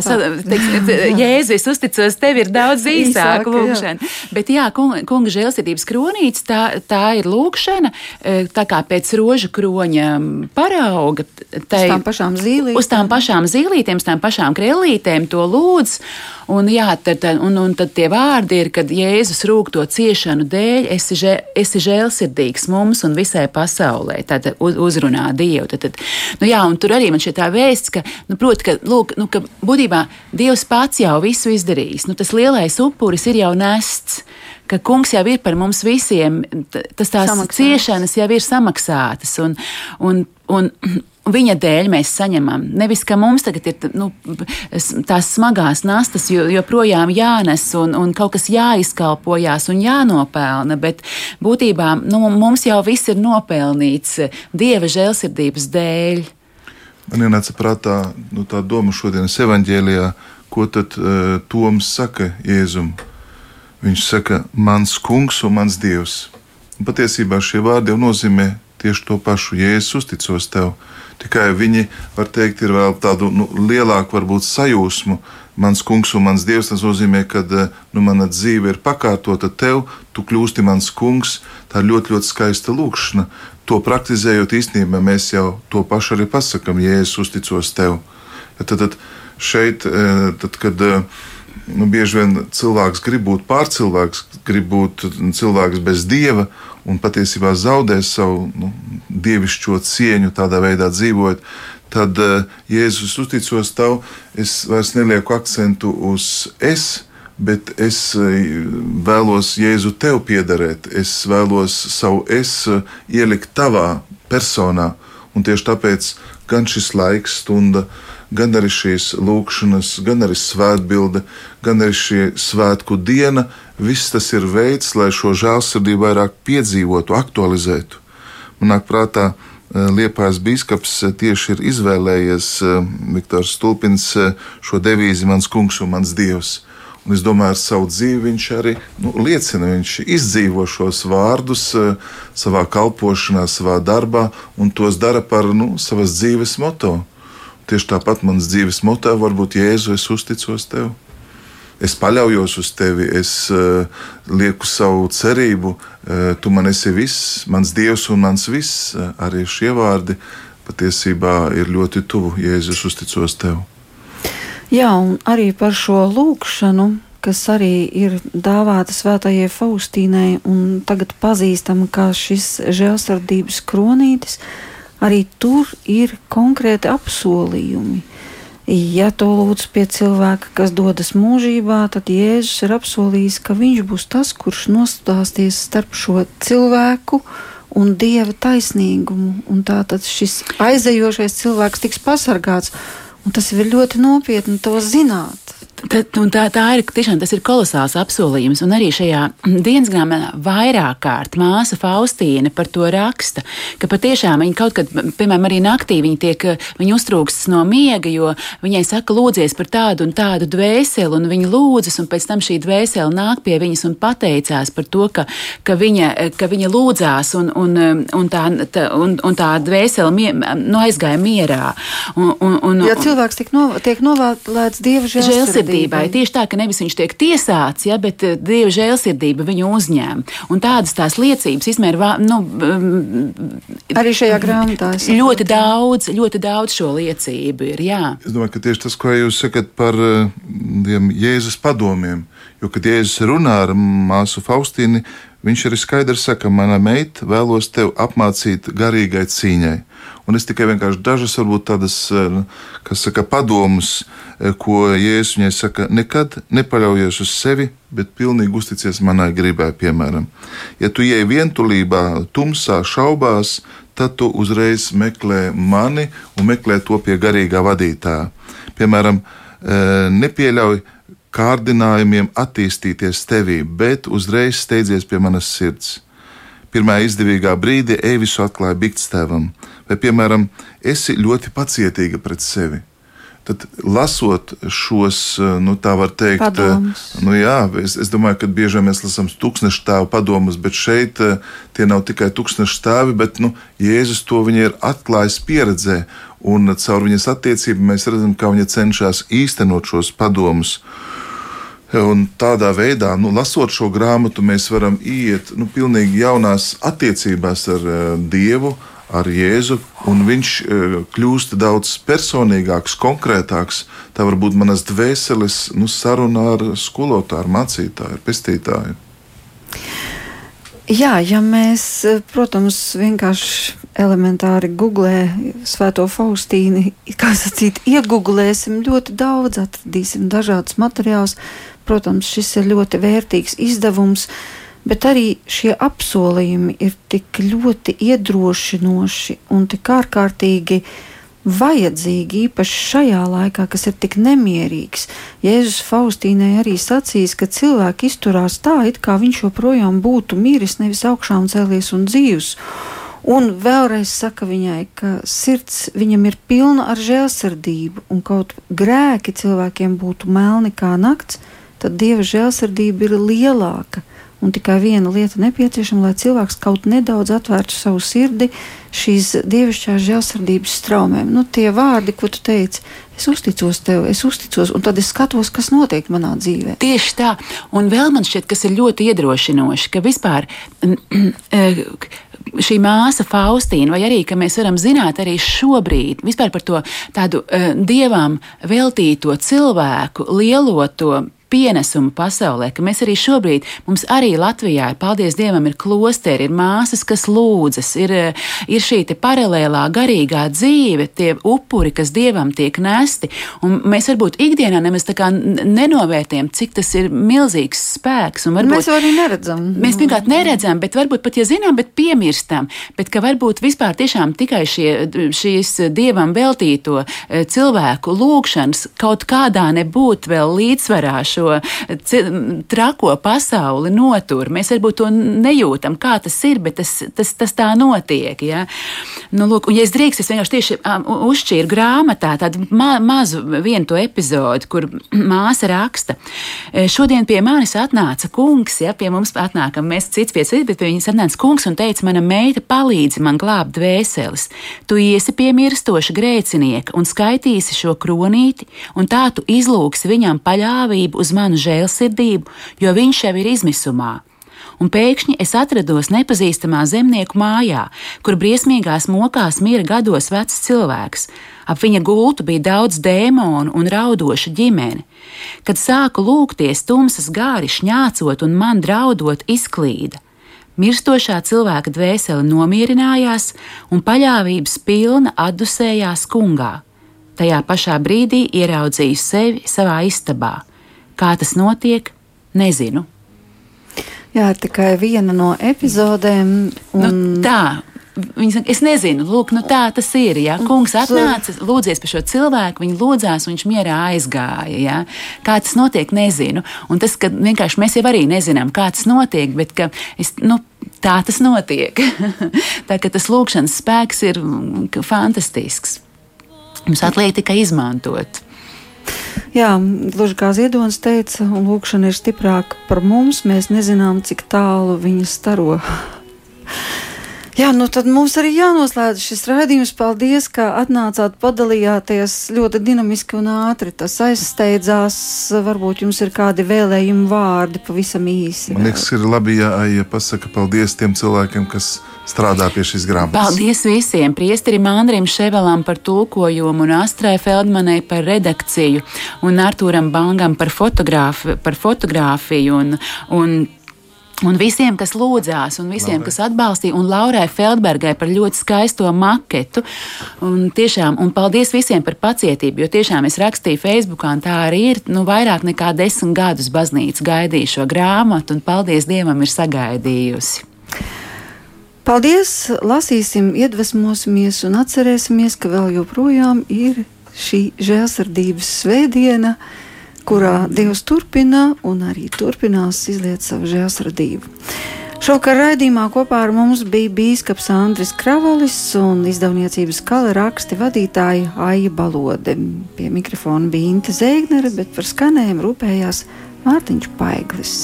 Jēzus, uzticos, tev ir daudz īsāka lūkšana. Jā. Bet jā, kunga, žēlsirdības kronīts, tā, tā ir lūkšana, e, tā kā pēc rožu kroņa parauga. Tai, uz tām pašām zīlītēm. Uz tām pašām zīlītēm, uz tām pašām krellītēm to lūdz. Un, jā, tad, un, un tad tie vārdi ir, kad Jēzus rūk to ciešanu dēļ, esi, žē, esi žēlsirdīgs mums un visai pasaulē. Tad uzrunā Dievu. Tad, tad, nu, jā, un tur arī man šī tā vēsts, ka, nu, proti, ka, lūk, nu, ka būtībā Dievs pats jau visu izdarījis. Nu, tas lielais upuris ir jau nests ka kungs jau ir par mums visiem, tas tās Samaksāts. ciešanas jau ir samaksātas. Un, un, un, viņa dēļ mēs saņemam. Nevis, ka mums tagad ir nu, tās smagās nastas joprojām jānes un, un kaut kas jāizkalpojās un jānopelna, bet būtībā nu, mums jau viss ir nopelnīts Dieva žēlsirdības dēļ. Man ienāca prātā nu, tā doma šodienas evaņģēlijā, ko tad uh, Toms saka Jēzum. Viņš saka, mans kungs un mans dievs. Un patiesībā šie vārdi jau nozīmē tieši to pašu. Jēzus uzticos tev. Tikai viņi, var teikt, ir vēl tādu nu, lielāku varbūt sajūsmu. Mans kungs un mans dievs, tas nozīmē, ka nu, mana dzīve ir pakārtota tev, tu kļūsti mans kungs. Tā ir ļoti, ļoti skaista lūkšana. To praktizējot, īstenībā mēs jau to pašu arī pasakām, Jēzus uzticos tev. Ja tad, tad šeit, eh, tad, kad eh, nu, bieži vien cilvēks grib būt pārcilvēks, grib būt cilvēks bez dieva un patiesībā zaudē savu nu, dievišķo cieņu, tādā veidā dzīvojot. Tad uh, Jēzus uzticos tev, es vairs nelieku akcentu uz es, bet es uh, vēlos Jēzu tev piederēt. Es vēlos savu es uh, ielikt tavā personā. Un tieši tāpēc gan šis laiks, stunda, uh, gan arī šīs lūkšanas, gan arī svētbilde, gan arī šī svētku diena. Viss tas ir veids, lai šo žēlsirdību vairāk piedzīvotu, aktualizētu. Man nāk prātā, eh, Liepājas biskups eh, tieši ir izvēlējies eh, Viktors Stulpins šo devīzi Mans kungs un mans dievs. Un es domāju, ar savu dzīvi viņš arī nu, liecina, viņš izdzīvo šos vārdus savā kalpošanā, savā darbā, un tos dara par nu, savas dzīves moto. Tieši tāpat mans dzīves motīvs var būt Jēzu, es uzticos tev. Es paļaujos uz tevi, es uh, lieku savu cerību. Uh, tu man esi viss, mans dievs un mans viss. Uh, arī šie vārdi patiesībā ir ļoti tuvu. Jēzus, uzticos tev. Jā, un arī par šo lūkšanu, kas arī ir dāvāta svētajai Faustīnai un tagad pazīstama kā šis žēlstardības kronītis. Uh, arī tur ir konkrēti apsolījumi. Ja to lūdz pie cilvēka, kas dodas mūžībā, tad Jēzus ir apsolījis, ka viņš būs tas, kurš nostāsties starp šo cilvēku un dieva taisnīgumu. Un tā tad šis aizejošais cilvēks tiks pasargāts. Un tas ir ļoti nopietni to zināt. Tad, tā, tā ir tiešām tas ir kolosāls apsolījums. Un arī šajā dienas grāmatā vairāk kārt māsa Faustīna par to raksta, ka patiešām viņa kaut kad, piemēram, arī naktī viņa tiek, viņa uztrūkstas no miega, jo viņai saka, lūdzies par tādu un tādu dvēseli, un viņa lūdzas, un pēc tam šī dvēsele nāk pie viņas un pateicās par to, ka, ka, viņa, ka viņa lūdzās, un, un, un, tā, tā, un, un tā dvēsele mie, nu, aizgāja mierā. Un, un, un, ja cilvēks tiek, no, tiek novēlēts Dieva žēlsirdībai, žēlsirdībai. Tieši tā, ka nevis viņš tiek tiesāts, ja, bet eh, dieva žēlsirdība viņu uzņēma. Un tādas tās liecības izmēr, nu, arī šajā grāmatā. Ļoti daudz, ļoti daudz šo liecību ir. Jā. Es domāju, ka tieši tas, ko jūs sakat par tiem eh, Jēzus padomiem, jo, kad Jēzus runā ar māsu Faustīnu, viņš arī skaidri saka, mana meita vēlos tevi apmācīt garīgai cīņai. Un es tikai vienkārši dažas, varbūt tādas, eh, kas saka, padomus, eh, ko Jēzus viņai saka, nekad nepaļaujies uz sevi, bet pilnīgi uzticies manai gribai, piemēram. Ja tu ieej vientulībā, tumsā, šaubās, tad tu uzreiz meklē mani un meklē to pie garīgā vadītāja. Piemēram, eh, nepieļauj kārdinājumiem attīstīties tevī, bet uzreiz steidzies pie manas sirds. Pirmā izdevīgā brīdī Eivisu atklāja Bigstēvam vai, piemēram, esi ļoti pacietīga pret sevi. Tad, lasot šos, nu, tā var teikt, padomus. nu, jā, es, es domāju, ka bieži mēs lasām tūkstošu stāvu padomus, bet šeit tie nav tikai tūkstošu stāvi, bet nu, Jēzus to ir atklājis pieredzē, un caur viņas attiecību mēs redzam, kā viņa cenšas īstenot šos padomus. Un tādā veidā, nu, lasot šo grāmatu, mēs varam iet nu, pilnīgi jaunās attiecībās ar Dievu, uh, ar Jēzu, un viņš uh, kļūst daudz personīgāks, konkrētāks. Tā var būt manas dvēseles nu, saruna ar skolotāju, mācītāju, pestītāju. Jā, ja mēs, protams, vienkārši elementāri googlē Svēto Faustīnu, kā sacīt, iegūlēsim ļoti daudz, atradīsim dažādus materiālus. Protams, šis ir ļoti vērtīgs izdevums. Uh, bet arī šie apsolījumi ir tik ļoti iedrošinoši un tik ārkārtīgi vajadzīgi, īpaši šajā laikā, kas ir tik nemierīgs. Jēzus Faustīnai arī sacīs, ka cilvēki izturās tā, it kā viņš joprojām būtu miris, nevis augšām cēlies un dzīvs. Un vēlreiz saka viņai, ka sirds viņam ir pilna ar žēlsirdību, un kaut grēki cilvēkiem būtu melni kā nakts, tad dieva žēlsirdība ir lielāka. Un tikai viena lieta nepieciešama, lai cilvēks kaut nedaudz atvērtu savu sirdi šīs dievišķās žēlsirdības straumēm. Nu, tie vārdi, ko tu teici, es uzticos tev, es uzticos, un tad es skatos, kas notiek manā dzīvē. Tieši tā, un vēl man šķiet, kas ir ļoti iedrošinoši, ka vispār šī māsa Faustīna, vai arī mēs varam zināt arī šobrīd par to tādu uh, dievam veltīto cilvēku, lielo to pienesumu pasaulē, ka mēs arī šobrīd, mums arī Latvijā, ir, paldies Dievam, ir klosteri, ir māsas, kas lūdzas, ir, ir šī paralēlā garīgā dzīve, tie upuri, kas Dievam tiek nesti, un mēs varbūt ikdienā nemaz tā kā nenovērtējam, cik tas ir milzīgs spēks. Varbūt, mēs arī neredzam. Mēs pirmkārt neredzam, bet varbūt pat, ja zinām, bet piemirstam, bet ka varbūt vispār tiešām tikai šie, šīs Dievam veltīto eh, cilvēku lūgšanas kaut kādā nebūtu vēl līdzsvarā šo šo trako pasauli notur. Mēs varbūt to nejūtam, kā tas ir, bet tas, tas, tas tā notiek. Ja? Nu, lūk, un, ja es drīkst, es vienkārši tieši um, uzšķīru grāmatā tādu ma mazu vienu to epizodi, kur māsa raksta. E, šodien pie manis atnāca kungs, ja pie mums atnākam, mēs cits pie cits, bet pie viņas atnāca kungs un teica, mana meita palīdzi man glābt dvēseles. Tu iesi pie mirstoša grēcinieka un skaitīsi šo kronīti, un tā tu izlūksi viņam paļāvību uz manu žēlsirdību, jo viņš jau ir izmisumā. Un pēkšņi es atrados nepazīstamā zemnieku mājā, kur briesmīgās mokās mira gados vecs cilvēks. Ap viņa gultu bija daudz dēmonu un raudoša ģimene. Kad sāku lūgties, tumsas gāri šņācot un man draudot, izklīda. Mirstošā cilvēka dvēsele nomierinājās un paļāvības pilna atdusējās kungā. Tajā pašā brīdī ieraudzīju sevi savā istabā. Kā tas notiek, nezinu. Jā, tikai viena no epizodēm. Nu, un... Nu, tā. Viņa saka, es nezinu, lūk, nu tā tas ir. Ja? Kungs atnāca, lūdzies par šo cilvēku, viņa lūdzās, viņš mierā aizgāja. Ja? Kā tas notiek, nezinu. Un tas, ka vienkārši mēs jau arī nezinām, kā tas notiek, bet es, nu, tā tas notiek. tā ka tas lūkšanas spēks ir mm, fantastisks. Mums atliek tikai izmantot. Jā, gluži kā Ziedonis teica, lūkšana ir stiprāka par mums. Mēs nezinām, cik tālu viņa staro. Jā, nu tad mums arī jānoslēdz šis raidījums. Paldies, ka atnācāt, padalījāties ļoti dinamiski un ātri. Tas aizsteidzās. Varbūt jums ir kādi vēlējumi vārdi pavisam īsi. Man liekas, ir labi, ja Aija pasaka paldies tiem cilvēkiem, kas strādā pie šīs grāmatas. Paldies visiem! Priesterim Andrim Ševelam par tulkojumu, un Astrai Feldmanai par redakciju, un Artūram Bangam par, fotogrāfi, par fotografiju. Un, un Un visiem, kas lūdzās, un visiem, Laurai. kas atbalstīja, un Laurai Feldbergai par ļoti skaisto maketu. Un tiešām, un paldies visiem par pacietību, jo tiešām es rakstīju Facebookā, un tā arī ir. Nu, vairāk nekā desmit gadus baznīca gaidīja šo grāmatu, un paldies Dievam ir sagaidījusi. Paldies! Lasīsim, iedvesmosimies un atcerēsimies, ka vēl joprojām ir šī žēlsirdības svētdiena kurā Dievs turpina un arī turpinās izliet savu žēlsirdību. Šovakar raidījumā kopā ar mums bija bīskaps Andris Kravalis un izdevniecības kala raksti vadītāja Aija Balode. Pie mikrofona bija Inte Zēgnere, bet par skanējumu rūpējās Mārtiņš Paiglis.